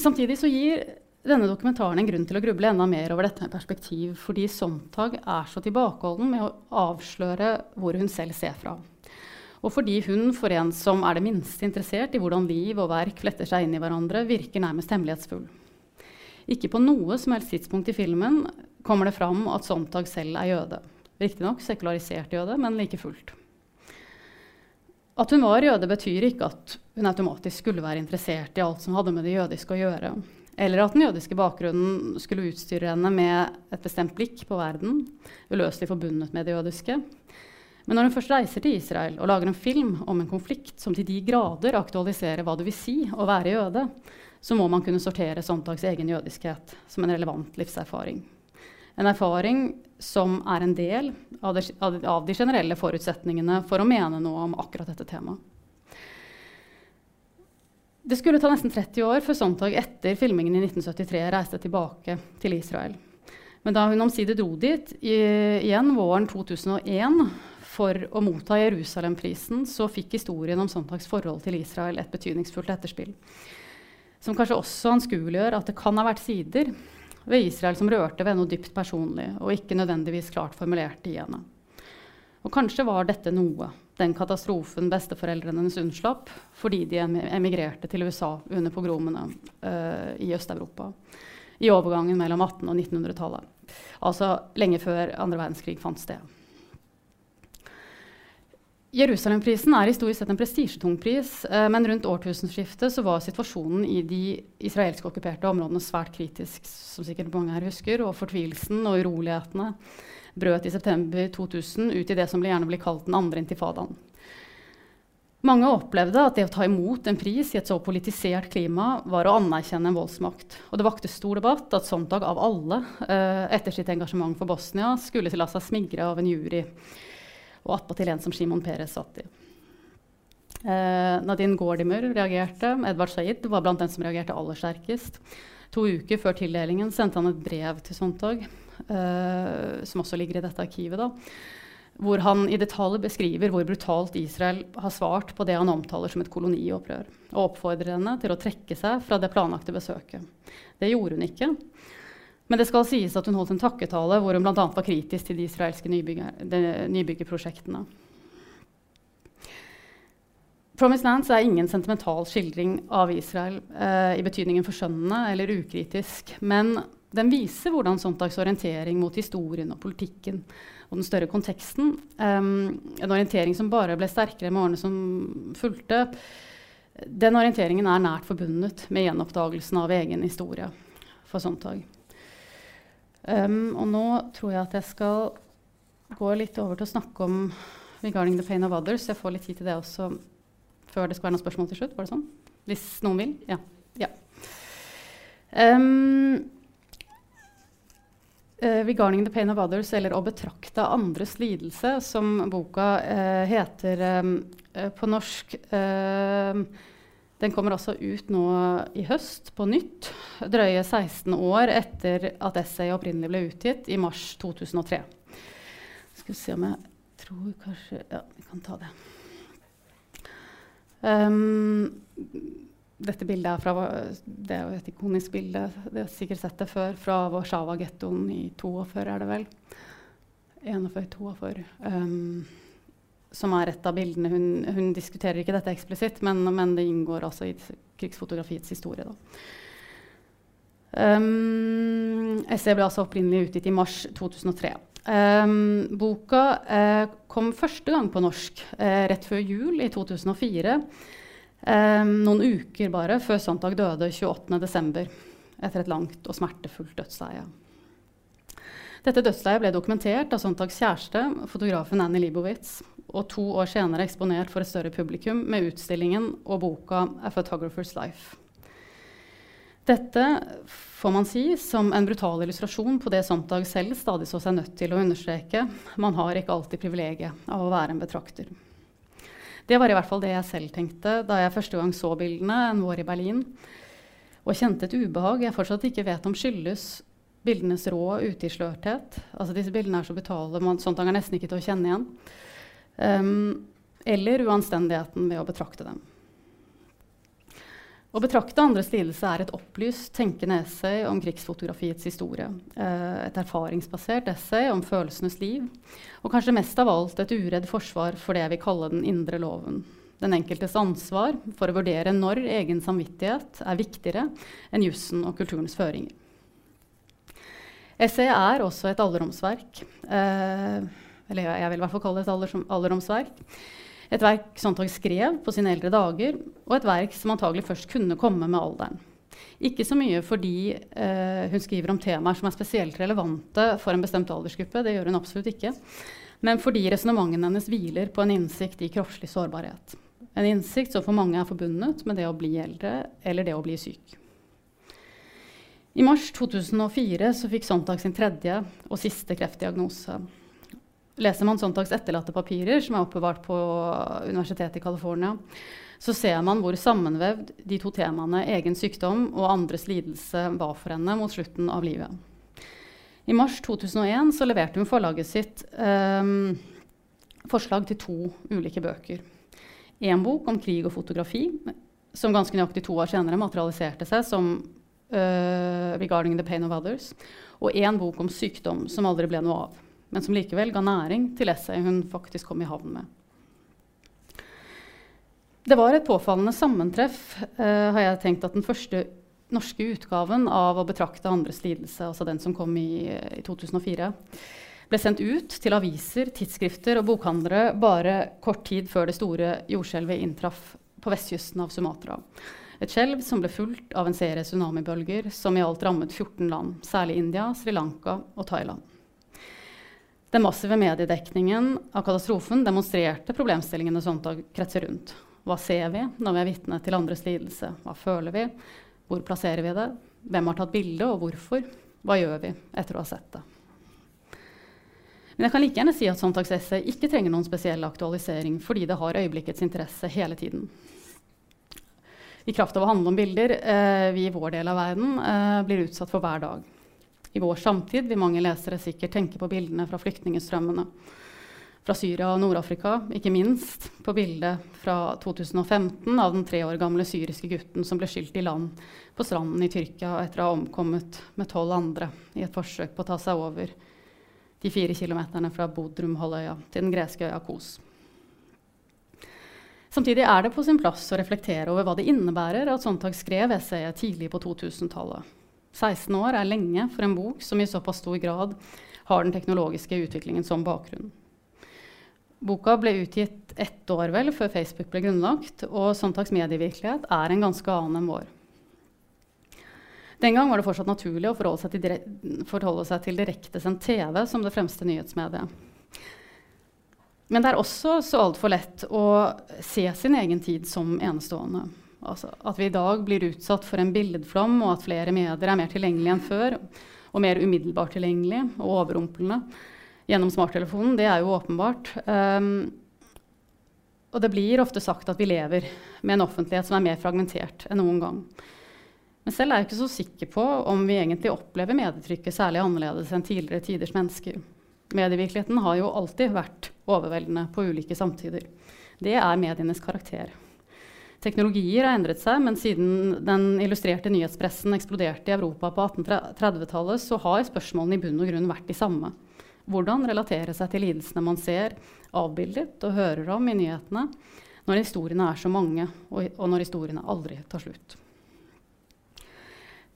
Samtidig så gir denne dokumentaren en grunn til å gruble enda mer over dette med perspektiv, fordi Sontag er så tilbakeholden med å avsløre hvor hun selv ser fra. Og fordi hun, for en som er det minste interessert i hvordan liv og verk fletter seg inn i hverandre, virker nærmest hemmelighetsfull. Ikke på noe som helst tidspunkt i filmen kommer det fram at Sontag selv er jøde. Riktignok sekularisert jøde, men like fullt. At hun var jøde, betyr ikke at hun automatisk skulle være interessert i alt som hadde med det jødiske å gjøre. Eller at den jødiske bakgrunnen skulle utstyre henne med et bestemt blikk på verden, uløselig forbundet med det jødiske. Men når hun først reiser til Israel og lager en film om en konflikt som til de grader aktualiserer hva det vil si å være jøde, så må man kunne sortere Sontags egen jødiskhet som en relevant livserfaring. En erfaring som er en del av, det, av de generelle forutsetningene for å mene noe om akkurat dette temaet. Det skulle ta nesten 30 år før Sontag etter filmingen i 1973 reiste tilbake til Israel. Men da hun omsider dro dit i, igjen våren 2001 for å motta Jerusalemprisen, så fikk historien om Sontags forhold til Israel et betydningsfullt etterspill. Som kanskje også anskueliggjør at det kan ha vært sider ved Israel som rørte ved noe dypt personlig, og ikke nødvendigvis klart formulert i henne. Og kanskje var dette noe den katastrofen besteforeldrene hennes unnslapp fordi de emigrerte til USA under pogromene uh, i Øst-Europa. I overgangen mellom 1800- og 1900-tallet. Altså lenge før andre verdenskrig fant sted. Jerusalemprisen er historisk sett en prestisjetung pris, uh, men rundt årtusenskiftet var situasjonen i de israelske okkuperte områdene svært kritisk, som sikkert mange her husker, og fortvilelsen og urolighetene brøt i september 2000 ut i det som gjerne blir kalt den andre intifadaen. Mange opplevde at det å ta imot en pris i et så politisert klima var å anerkjenne en voldsmakt. Og det vakte stor debatt at Sontag av alle, eh, etter sitt engasjement for Bosnia, skulle la seg smigre av en jury, og attpåtil en som Simon Peres satt i. Eh, Nadine Gordimer reagerte. Edvard Said var blant dem som reagerte aller sterkest. To uker før tildelingen sendte han et brev til Sontag som også ligger i dette arkivet. da, hvor han i detalj beskriver hvor brutalt Israel har svart på det han omtaler som et koloniopprør, og oppfordrer henne til å trekke seg fra det planlagte besøket. Det gjorde hun ikke. Men det skal sies at hun holdt en takketale hvor hun bl.a. var kritisk til de israelske nybyggerprosjektene. Promised Lands er ingen sentimental skildring av Israel eh, i betydningen forskjønnende eller ukritisk, men den viser hvordan Sontags orientering mot historien og politikken og den større konteksten, um, en orientering som bare ble sterkere med årene som fulgte, den orienteringen er nært forbundet med gjenoppdagelsen av egen historie for Sontag. Um, og nå tror jeg at jeg skal gå litt over til å snakke om 'Regarding the Pain of Others'. Jeg får litt tid til det også før det skal være noen spørsmål til slutt. Var det sånn? Hvis noen vil? Ja. ja. Um, Uh, 'Regarding the pain of others', eller 'Å betrakte andres lidelse', som boka uh, heter um, uh, på norsk. den kommer altså ut nå i høst, på nytt. Drøye 16 år etter at essayet opprinnelig ble utgitt, i mars 2003. Skal vi se om jeg tror kanskje Ja, vi kan ta det. Um, dette bildet er fra, det er et ikonisk bilde, Det har sikkert sett det før, fra Warszawa-gettoen i 42, er det vel. 41-42. Um, som er et av bildene. Hun, hun diskuterer ikke dette eksplisitt, men, men, det inngår altså i krigsfotografiets historie. Da. Um, essayet ble altså opprinnelig utgitt i mars 2003. Um, boka uh, kom første gang på norsk uh, rett før jul i 2004. eh, noen uker bare før Sontag døde 28.12. etter et langt og smertefullt dødsleie. Dette dødsleiet ble dokumentert av Sontags kjæreste, fotografen Annie Leibowitz, og to år senere eksponert for et større publikum med utstillingen og boka 'A Photographer's Life'. Dette får man si som en brutal illustrasjon på det Sontag selv stadig så seg nødt til å understreke. Man har ikke alltid privilegiet av å være en betrakter. Det var i hvert fall det jeg selv tenkte da jeg første gang så bildene en vår i Berlin, og kjente et ubehag jeg fortsatt ikke vet om skyldes bildenes rå utislørthet. Altså disse bildene er så brutale, Sontag er nesten ikke til å kjenne igjen. Um, eller uanstendigheten ved å betrakte dem. Å betrakte andres lidelse er et opplyst, tenkende essay om krigsfotografiets historie. Eh, et erfaringsbasert essay om følelsenes liv. Og kanskje mest av alt et uredd forsvar for det jeg vil kalle den indre loven. Den enkeltes ansvar for å vurdere når egen samvittighet er viktigere enn jussen og kulturens føringer. Essayet er også et alleromsverk, Eh, eller jeg vil i hvert fall kalle det et alderdomsverk. Et verk Sontag skrev på sine eldre dager, og et verk som antagelig først kunne komme med alderen. Ikke så mye fordi eh, hun skriver om temaer som er spesielt relevante for en bestemt aldersgruppe, det gjør hun absolutt ikke, men fordi resonnementene hennes hviler på en innsikt i kroppslig sårbarhet. En innsikt som for mange er forbundet med det å bli eldre eller det å bli syk. I mars 2004 fikk Sontag sin tredje og siste kreftdiagnose. Leser man Sontags etterlatte papirer, som er oppbevart på Universitetet i California, så ser man hvor sammenvevd de to temaene egen sykdom og andres lidelse var for henne mot slutten av livet. I mars 2001 så leverte hun forlaget sitt eh, forslag til to ulike bøker. En bok om krig og fotografi, som ganske nøyaktig to år senere materialiserte seg som uh, 'Regarding the Pain of Others', og en bok om sykdom som aldri ble noe av men som likevel ga næring til essayet hun faktisk kom i havn med. Det var et påfallende sammentreff, eh, har jeg tenkt, at den første norske utgaven av 'Å betrakte andres lidelse', altså den som kom i, i 2004, ble sendt ut til aviser, tidsskrifter og bokhandlere bare kort tid før det store jordskjelvet inntraff på vestkysten av Sumatra. Et skjelv som ble fulgt av en serie tsunamibølger som i alt rammet 14 land, særlig India, Sri Lanka og Thailand. Den massive mediedekningen av katastrofen demonstrerte problemstillingene Sontag kretser rundt. Hva ser vi når vi er vitne til andres lidelse? Hva føler vi? Hvor plasserer vi det? Hvem har tatt bildet, og hvorfor? Hva gjør vi etter å ha sett det? Men jeg kan like gjerne si at Sontagsesset ikke trenger noen spesiell aktualisering fordi det har øyeblikkets interesse hele tiden. I kraft av å handle om bilder eh, vi i vår del av verden eh, blir utsatt for hver dag. I vår samtid vil mange lesere sikkert tenke på bildene fra flyktningstrømmene fra Syria og Nord-Afrika, ikke minst på bildet fra 2015 av den tre år gamle syriske gutten som ble skylt i land på stranden i Tyrkia etter å ha omkommet med tolv andre i et forsøk på å ta seg over de fire kilometerne fra Bodrum-halvøya til den greske øya Kos. Samtidig er det på sin plass å reflektere over hva det innebærer at Sontag skrev essayet tidlig på 2000-tallet. 16 år er lenge for en bok som i såpass stor grad har den teknologiske utviklingen som bakgrunn. Boka ble utgitt ett år vel før Facebook ble grunnlagt, og Sontags medievirkelighet er en ganske annen enn vår. Den gang var det fortsatt naturlig å forholde seg til, forholde seg til direktesendt TV som det fremste nyhetsmediet. Men det er også så altfor lett å se sin egen tid som enestående. Altså at vi i dag blir utsatt for en billedflom, og at flere medier er mer tilgjengelige enn før. Og mer umiddelbart tilgjengelige og overrumplende gjennom smarttelefonen, det er jo åpenbart. Um, og det blir ofte sagt at vi lever med en offentlighet som er mer fragmentert enn noen gang. Men selv er jeg ikke så sikker på om vi egentlig opplever medietrykket særlig annerledes enn tidligere tiders mennesker. Medievirkeligheten har jo alltid vært overveldende på ulike samtider. Det er medienes karakter. Teknologier har endret seg, men siden den illustrerte nyhetspressen eksploderte i Europa på 1830-tallet, så har spørsmålene i bunn og grunn vært de samme. Hvordan relatere seg til lidelsene man ser avbildet og hører om i nyhetene, når historiene er så mange, og, når historiene aldri tar slutt.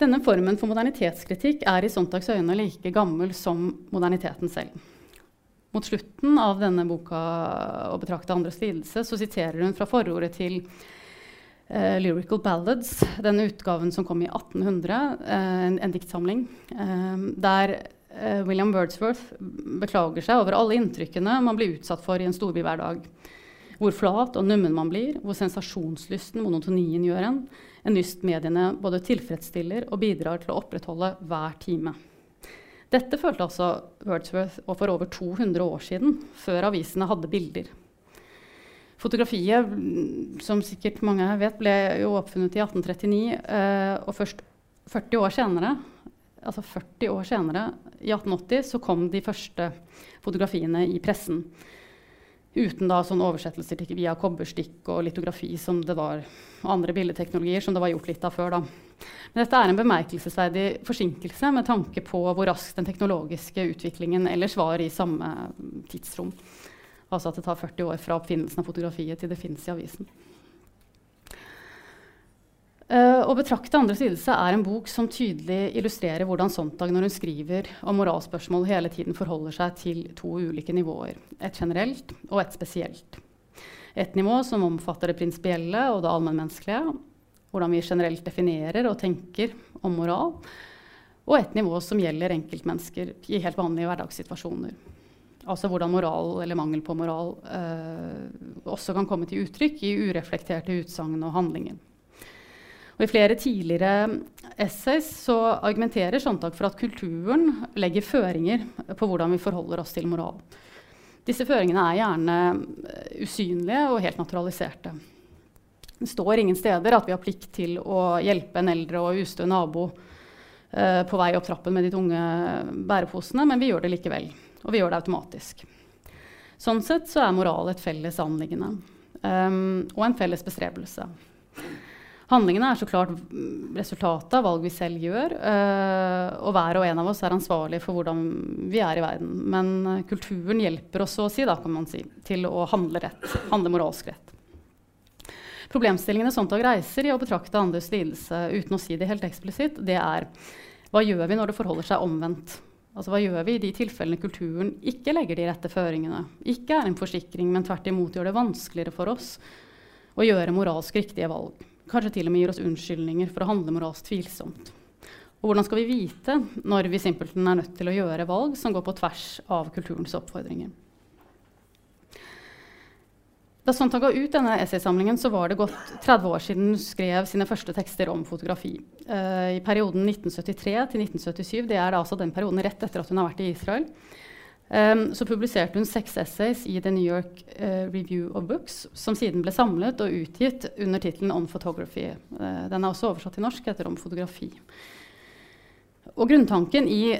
Denne formen for modernitetskritikk er i Sontags øyne like gammel som moderniteten selv. Mot slutten av denne boka 'Å betrakte andres lidelse' så siterer hun fra forordet til uh, 'Lyrical Ballads', den utgaven som kom i 1800, uh, en, en diktsamling, der William Wordsworth beklager seg over alle inntrykkene man blir utsatt for i en storby hver dag. Hvor flat og nummen man blir, hvor sensasjonslysten, monotonien, gjør en. En lyst mediene både tilfredsstiller og bidrar til å opprettholde hver time. Dette følte altså Wordsworth for over 200 år siden, før avisene hadde bilder. Fotografiet, som sikkert mange vet, ble jo oppfunnet i 1839. Eh, og først 40 år senere, altså 40 år senere, i 1880, så kom de første fotografiene i pressen. Uten da sånn oversettelser via kobberstikk og litografi som det var, og andre bildeteknologier som det var gjort litt av før. da. Men dette er en bemerkelsesverdig forsinkelse med tanke på hvor raskt den teknologiske utviklingen ellers var i samme tidsrom. Altså at det tar 40 år fra oppfinnelsen av fotografiet til det fins i avisen. Uh, å betrakte andres lidelse er en bok som tydelig illustrerer hvordan Sontag når hun skriver om moralspørsmål, hele tiden forholder seg til to ulike nivåer. Et generelt og et spesielt. Et nivå som omfatter det prinsipielle og det allmennmenneskelige, hvordan vi generelt definerer og tenker om moral, og et nivå som gjelder enkeltmennesker i helt vanlige hverdagssituasjoner. Altså hvordan moral eller mangel på moral eh, også kan komme til uttrykk i ureflekterte utsagn og handlinger. Og I flere tidligere essays så argumenterer Sontag for at kulturen legger føringer på hvordan vi forholder oss til moral. Disse føringene er gjerne usynlige og helt naturaliserte. Det står ingen steder at vi har plikt til å hjelpe en eldre og ustø nabo eh, på vei opp trappen med de tunge bæreposene, men vi gjør det likevel. Og vi gjør det automatisk. Sånn sett så er moral et felles anliggende um, og en felles bestrebelse. Handlingene er så klart resultatet av valg vi selv gjør. Uh, og hver og en av oss er ansvarlig for hvordan vi er i verden. Men uh, kulturen hjelper oss å si, da, si, til å handle rett. Handle moralsk rett. Problemstillingene Sontag reiser i å betrakte andres lidelse uten å si det helt eksplisitt, det er hva gjør vi når det forholder seg omvendt? Altså Hva gjør vi i de tilfellene kulturen ikke legger de rette føringene, ikke er en forsikring, men tvert imot gjør det vanskeligere for oss å gjøre moralsk riktige valg? Kanskje til og med gir oss unnskyldninger for å handle moralsk tvilsomt. Og hvordan skal vi vite når vi simpelthen er nødt til å gjøre valg som går på tvers av kulturens oppfordringer? Da Sontag ga ut denne essaysamlingen, så var det gått 30 år siden hun skrev sine første tekster om fotografi. Uh, I perioden 1973 til 1977, det er altså den perioden rett etter at hun har vært i Israel, um, så publiserte hun seks essays i The New York uh, Review of Books, som siden ble samlet og utgitt under tittelen On Photography. Uh, den er også oversatt til norsk etter Om fotografi. Og grunntanken i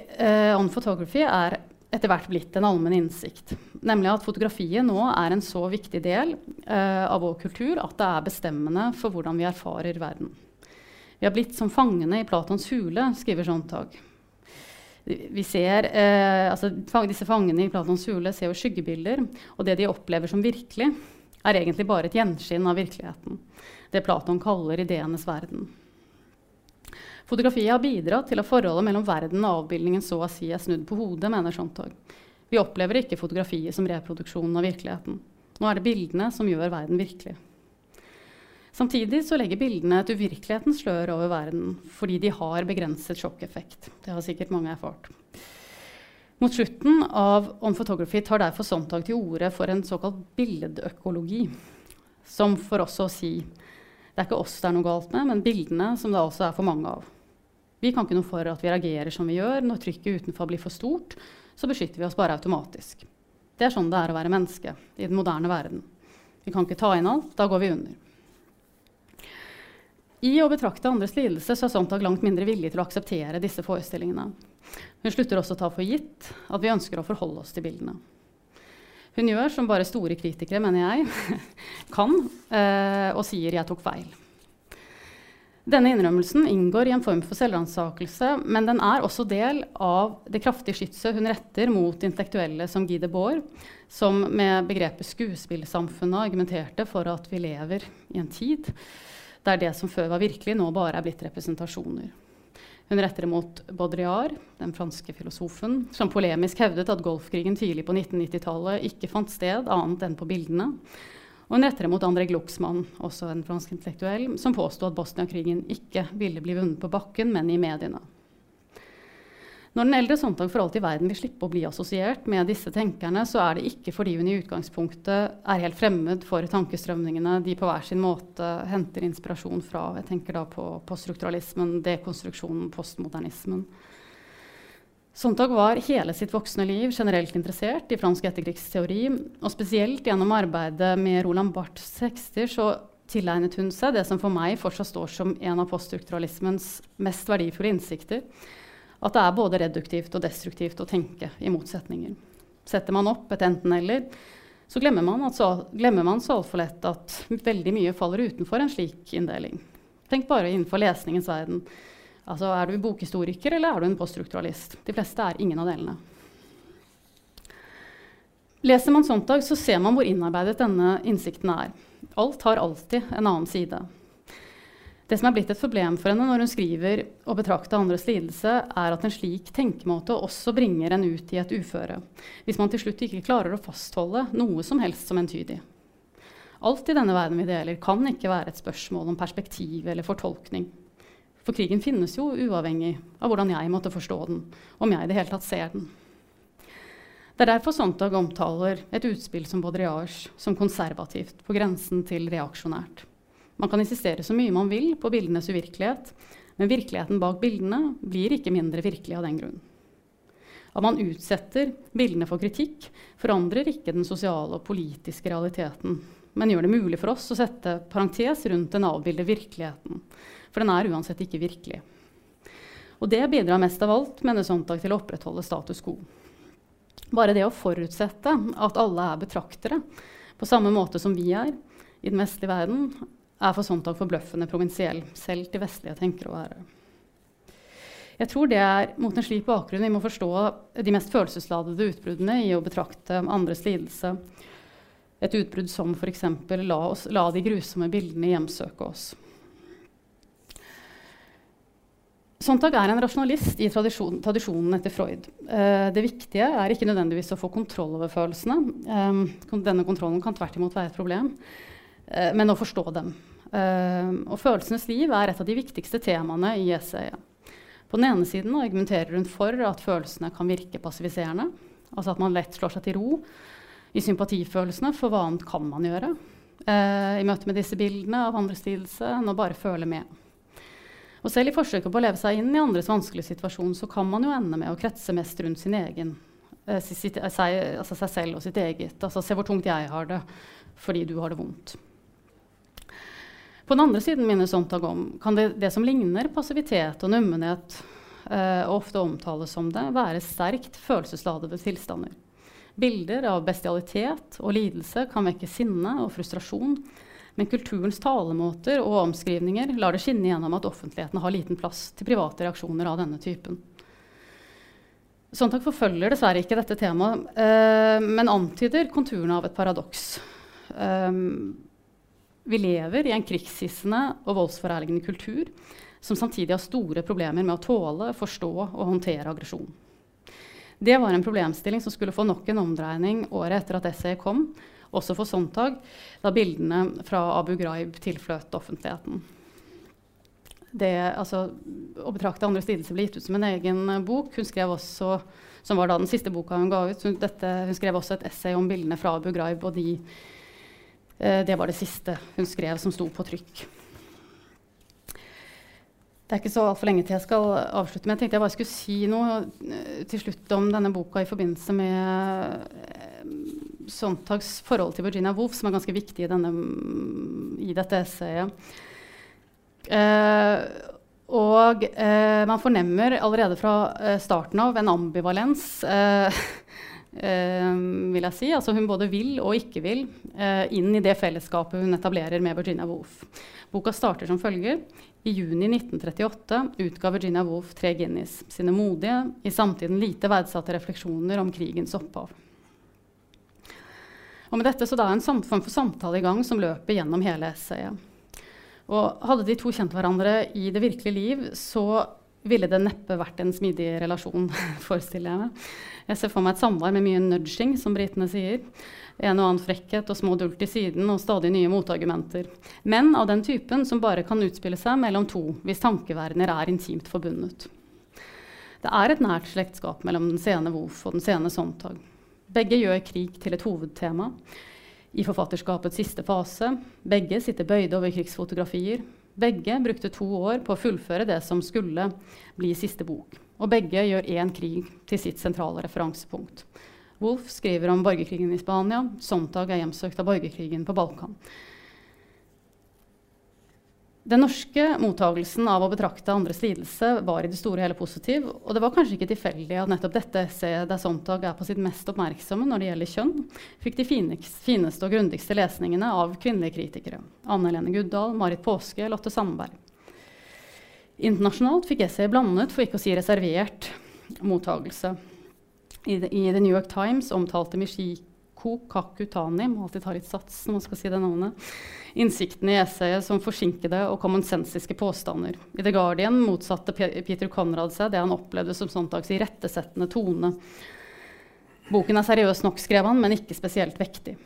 On Photography er etter hvert blitt en allmenn innsikt. Nemlig at fotografiet nå er en så viktig del uh, av vår kultur at det er bestemmende for hvordan vi erfarer verden. Vi har blitt som fangene i Platons hule, skriver Sontag. Vi ser, eh, altså, disse fangene i Platons hule ser jo skyggebilder, og det de opplever som virkelig, er egentlig bare et gjenskinn av virkeligheten. Det Platon kaller ideenes verden. Fotografiet har bidratt til at forholdet mellom verden og avbildningen så å si er snudd på hodet, mener Sontag. Vi opplever ikke fotografiet som reproduksjonen av virkeligheten. Nå er det bildene som gjør verden virkelig. Samtidig så legger bildene et uvirkelighetens slør over verden fordi de har begrenset sjokkeffekt. Det har sikkert mange erfart. Mot slutten av On Photography tar derfor Sontag til orde for en såkalt billedøkologi, som for oss å si det er ikke oss det er noe galt med, men bildene som det også er for mange av. Vi kan ikke noe for at vi reagerer som vi gjør. Når trykket utenfor blir for stort, så beskytter vi oss bare automatisk. Det er sånn det er å være menneske i den moderne verden. Vi kan ikke ta inn alt. Da går vi under. I å betrakte andres lidelse så er Sontag langt mindre villig til å akseptere disse forestillingene. Hun slutter også å ta for gitt at vi ønsker å forholde oss til bildene. Hun gjør som bare store kritikere, mener jeg, kan, eh, og sier 'jeg tok feil'. Denne innrømmelsen inngår i en form for selvransakelse, men den er også del av det kraftige skytset hun retter mot intellektuelle som Guy Debord, som med begrepet skuespillsamfunnet argumenterte for at vi lever i en tid der det som før var virkelig, nå bare er blitt representasjoner. Hun retter det mot Baudrillard, den franske filosofen, som polemisk hevdet at golfkrigen tidlig på 1990-tallet ikke fant sted annet enn på bildene, Og hun retter det mot André Glucksmann, også en fransk intellektuell, som påsto at Bosnia-krigen ikke ville bli vunnet på bakken, men i mediene. Når den eldre Sontag for alt i verden vil slippe å bli assosiert med disse tenkerne, så er det ikke fordi hun i utgangspunktet er helt fremmed for tankestrømningene de på hver sin måte henter inspirasjon fra. Jeg tenker da på poststrukturalismen, dekonstruksjonen, postmodernismen. Sontag var hele sitt voksne liv generelt interessert i fransk etterkrigsteori, og spesielt gjennom arbeidet med Roland Barths tekster så tilegnet hun seg det som for meg fortsatt står som en av poststrukturalismens mest verdifulle innsikter, at det er både reduktivt og destruktivt å tenke i motsetninger. Setter man opp et enten-eller, så glemmer man, så, glemmer man så altfor lett at veldig mye faller utenfor en slik inndeling. Tenk bare innenfor lesningens verden. Altså, er du bokhistoriker eller er du en poststrukturalist? De fleste er ingen av delene. Leser man Sontag, så ser man hvor innarbeidet denne innsikten er. Alt har alltid en annen side. Det som er blitt et problem for henne når hun skriver og betrakter andres lidelse, er at en slik tenkemåte også bringer en ut i et uføre, hvis man til slutt ikke klarer å fastholde noe som helst som entydig. Alt i denne verden vi deler, kan ikke være et spørsmål om perspektiv eller fortolkning. For krigen finnes jo uavhengig av hvordan jeg måtte forstå den, om jeg i det hele tatt ser den. Det er derfor Sontag omtaler et utspill som Baudrillage som konservativt, på grensen til reaksjonært. Man kan insistere så mye man vil på bildenes uvirkelighet, men virkeligheten bak bildene blir ikke mindre virkelig av den grunn. At man utsetter bildene for kritikk, forandrer ikke den sosiale og politiske realiteten, men gjør det mulig for oss å sette parentes rundt den avbildede virkeligheten. For den er uansett ikke virkelig. Og det bidrar mest av alt, mener Sontag, til å opprettholde status quo. Bare det å forutsette at alle er betraktere, på samme måte som vi er i den vestlige verden, er for Sontag forbløffende provinsiell, selv til vestlige tenkere å være. Jeg tror det er mot en slik bakgrunn vi må forstå de mest følelsesladede utbruddene i å betrakte andres lidelse. Et utbrudd som f.eks. La, la de grusomme bildene hjemsøke oss. Sontag er en rasjonalist i tradisjon, tradisjonen etter Freud. Eh, det viktige er ikke nødvendigvis å få kontroll over følelsene. Eh, denne kontrollen kan tvert imot være et problem. Eh, men å forstå dem. Uh, og følelsenes liv er et av de viktigste temaene i essayet. På den ene siden argumenterer hun for at følelsene kan virke passiviserende. Altså at man lett slår seg til ro i sympatifølelsene, for hva annet kan man gjøre uh, i møte med disse bildene av andres lidelse enn å bare føle med. Og selv i forsøket på å leve seg inn i andres vanskelige situasjon, så kan man jo ende med å kretse mest rundt sin egen, eh, sitt, seg, altså seg selv og sitt eget. Altså se hvor tungt jeg har det fordi du har det vondt. På den andre siden minner Sontag om kan det, det, som ligner passivitet og nummenhet, eh, og ofte omtales som det, være sterkt følelsesladede tilstander. Bilder av bestialitet og lidelse kan vekke sinne og frustrasjon, men kulturens talemåter og omskrivninger lar det skinne gjennom at offentligheten har liten plass til private reaksjoner av denne typen. Sontag forfølger dessverre ikke dette temaet, eh, men antyder konturene av et paradoks. Um, vi lever i en krigshissende og voldsforherligende kultur som samtidig har store problemer med å tåle, forstå og håndtere aggresjon. Det var en problemstilling som skulle få nok en omdreining året etter at essayet kom, også for Sontag, da bildene fra Abu Ghraib tilfløt offentligheten. Det, altså, å betrakte andres lidelse ble gitt ut som en egen bok. Hun skrev også, som var da den siste boka hun ga ut, hun, dette, hun skrev også et essay om bildene fra Abu Ghraib og de Eh, det var det siste hun skrev som sto på trykk. Det er ikke så altfor lenge til jeg skal avslutte, men jeg tenkte jeg bare skulle si noe eh, til slutt om denne boka i forbindelse med eh, Sontags forhold til Virginia Woolf, som er ganske viktig i, denne, i dette essayet. Eh, og eh, man fornemmer allerede fra eh, starten av en ambivalens eh, vil jeg si. Altså hun både vil og ikke vil uh, inn i det fellesskapet hun etablerer med Virginia Woolf. Boka starter som følger. I juni 1938 utga Virginia Woolf tre Guinness, sine modige, i samtiden lite verdsatte refleksjoner om krigens opphav. Og med dette så da er en form for samtale i gang som løper gjennom hele essayet. Og hadde de to kjent hverandre i det virkelige liv, så ville det neppe vært en smidig relasjon, forestiller jeg meg. Jeg ser for meg et samvær med mye nudging, som britene sier. En og annen frekkhet og små dult i siden og stadig nye motargumenter. Men av den typen som bare kan utspille seg mellom to hvis tankeverdener er intimt forbundet. Det er et nært slektskap mellom den sene Wolf og den sene Sontag. Begge gjør krig til et hovedtema i forfatterskapets siste fase. Begge sitter bøyde over krigsfotografier. Begge brukte to år på å fullføre det som skulle bli siste bok. Og begge gjør én krig til sitt sentrale referansepunkt. Wolf skriver om borgerkrigen i Spania. Sontag er hjemsøkt av borgerkrigen på Balkan. Den norske mottagelsen av å betrakte andres lidelse var i det store og hele positiv. Og det var kanskje ikke tilfeldig at nettopp dette essayet der Sontag er på sitt mest oppmerksomme når det gjelder kjønn, fikk de fineste og grundigste lesningene av kvinnelige kritikere. Anne Helene Guddal, Marit Påske, Lotte Sandberg. Internasjonalt fikk essayet blandet, for ikke å si reservert, mottagelse. I, The New York Times omtalte Mishiko Kakutani må alltid ta litt sats når man skal si det navnet, innsikten i essayet som forsinkede og kommonsensiske påstander. I The Guardian motsatte Peter Conrad seg det han opplevde som Sontags irettesettende tone. Boken er seriøst nok, skrev han, men ikke spesielt vektig.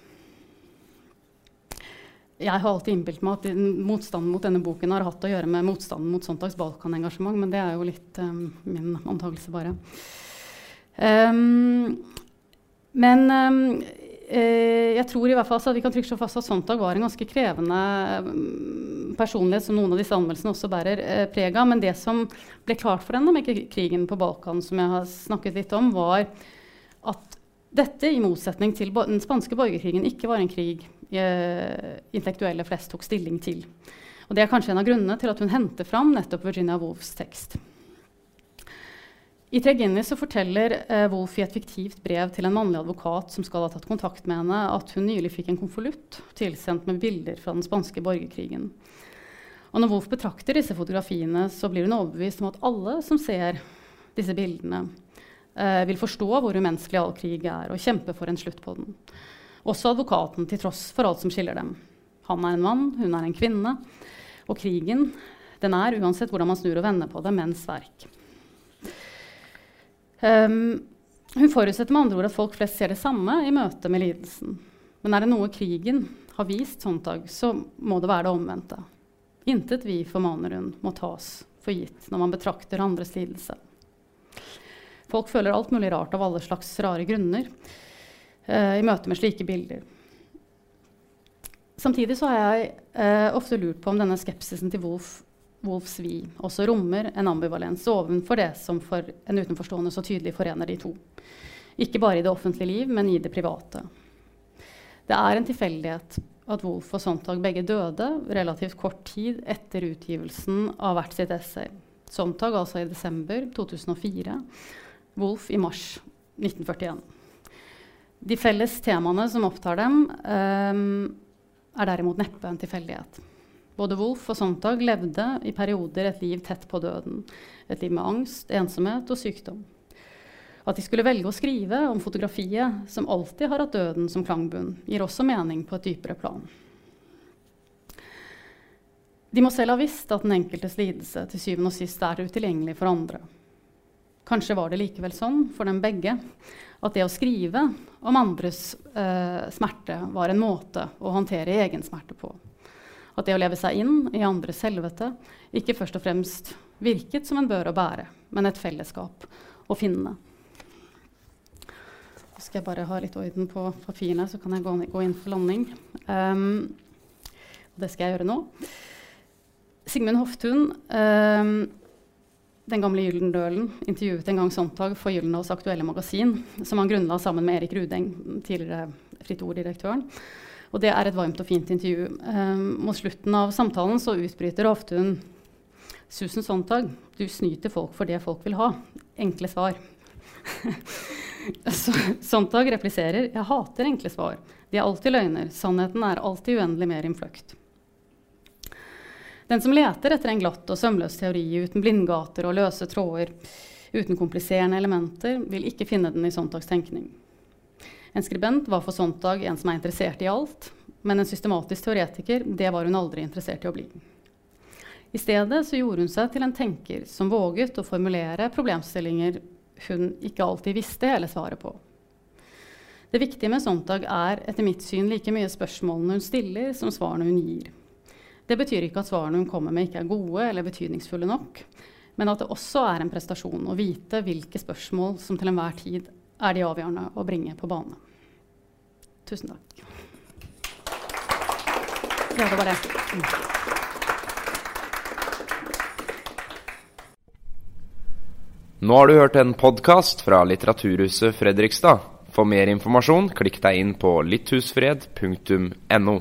Jeg har alltid innbilt meg at motstanden mot denne boken har hatt å gjøre med motstanden mot Sontags Balkan-engasjement, men det er jo litt um, min antakelse, bare. Um, men um, eh, jeg tror i hvert fall at vi kan trygt slå fast at Sontag var en ganske krevende um, personlighet, som noen av disse anmeldelsene også bærer eh, preg av. Men det som ble klart for henne med krigen på Balkan, som jeg har snakket litt om, var at dette, i motsetning til den spanske borgerkrigen, ikke var en krig eh, intellektuelle flest tok stilling til. Og Det er kanskje en av grunnene til at hun henter fram nettopp Virginia Woolfs tekst. I Tregenny så forteller eh, Wolf i et fiktivt brev til en mannlig advokat som skal ha tatt kontakt med henne, at hun nylig fikk en konvolutt tilsendt med bilder fra den spanske borgerkrigen. Og når Wolf betrakter disse fotografiene, så blir hun overbevist om at alle som ser disse bildene, eh, vil forstå hvor umenneskelig all krig er, og kjempe for en slutt på den. Også advokaten, til tross for alt som skiller dem. Han er en mann, hun er en kvinne. Og krigen den er, uansett hvordan man snur og vender på det, menns verk. Um, hun forutsetter med andre ord at folk flest ser det samme i møte med lidelsen. Men er det noe krigen har vist Sontag, så må det være det omvendte. Intet vi, formaner hun, må tas for gitt når man betrakter andres lidelse. Folk føler alt mulig rart av alle slags rare grunner uh, i møte med slike bilder. Samtidig så har jeg uh, ofte lurt på om denne skepsisen til Wolf Wolfs Vi også rommer en ambivalens ovenfor det som for en utenforstående så tydelig forener de to. Ikke bare i det offentlige liv, men i det private. Det er en tilfeldighet at Wolf og Sontag begge døde relativt kort tid etter utgivelsen av hvert sitt essay. Sontag altså i desember 2004, Wolf i mars 1941. De felles temaene som opptar dem, um, er derimot neppe en tilfeldighet. Både Wolf og Sontag levde i perioder et liv tett på døden. Et liv med angst, ensomhet og sykdom. At de skulle velge å skrive om fotografiet, som alltid har hatt døden som klangbunn, gir også mening på et dypere plan. De må selv ha visst at den enkeltes lidelse til syvende og sist er utilgjengelig for andre. Kanskje var det likevel sånn for dem begge at det å skrive om andres eh, smerte var en måte å håndtere egen smerte på. At det å leve seg inn i andres helvete ikke først og fremst virket som en bør å bære, men et fellesskap å finne. Så skal jeg bare ha litt orden på papirene, så kan jeg gå, gå inn for landing. Um, det skal jeg gjøre nå. Sigmund Hoftun, um, den gamle Gyldendølen, intervjuet en gang Sontag for Gyldendals aktuelle magasin, som han grunnla sammen med Erik Rudeng, tidligere Fritt Ord-direktøren. Og det er et varmt og fint intervju. Um, mot slutten av samtalen så utbryter ofte hun Susan Sontag, du snyter folk for det folk vil ha. Enkle svar. Sontag repliserer jeg hater enkle svar. De er alltid løgner. Sannheten er alltid uendelig mer innfløkt. Den som leter etter en glatt og sømløs teori uten blindgater og løse tråder, uten kompliserende elementer, vil ikke finne den i Sontags tenkning. En skribent var for Sontag en som er interessert i alt, men en systematisk teoretiker det var hun aldri interessert i å bli. I stedet så gjorde hun seg til en tenker som våget å formulere problemstillinger hun ikke alltid visste hele svaret på. Det viktige med Sontag er etter mitt syn like mye spørsmålene hun stiller, som svarene hun gir. Det betyr ikke at svarene hun kommer med, ikke er gode eller betydningsfulle nok, men at det også er en prestasjon å vite hvilke spørsmål som til enhver tid er de avgjørende å bringe på bane. Tusen takk. Ja, det var det. Nå har du hørt en podkast fra Litteraturhuset Fredrikstad. For mer informasjon, klikk deg inn på litthusfred.no.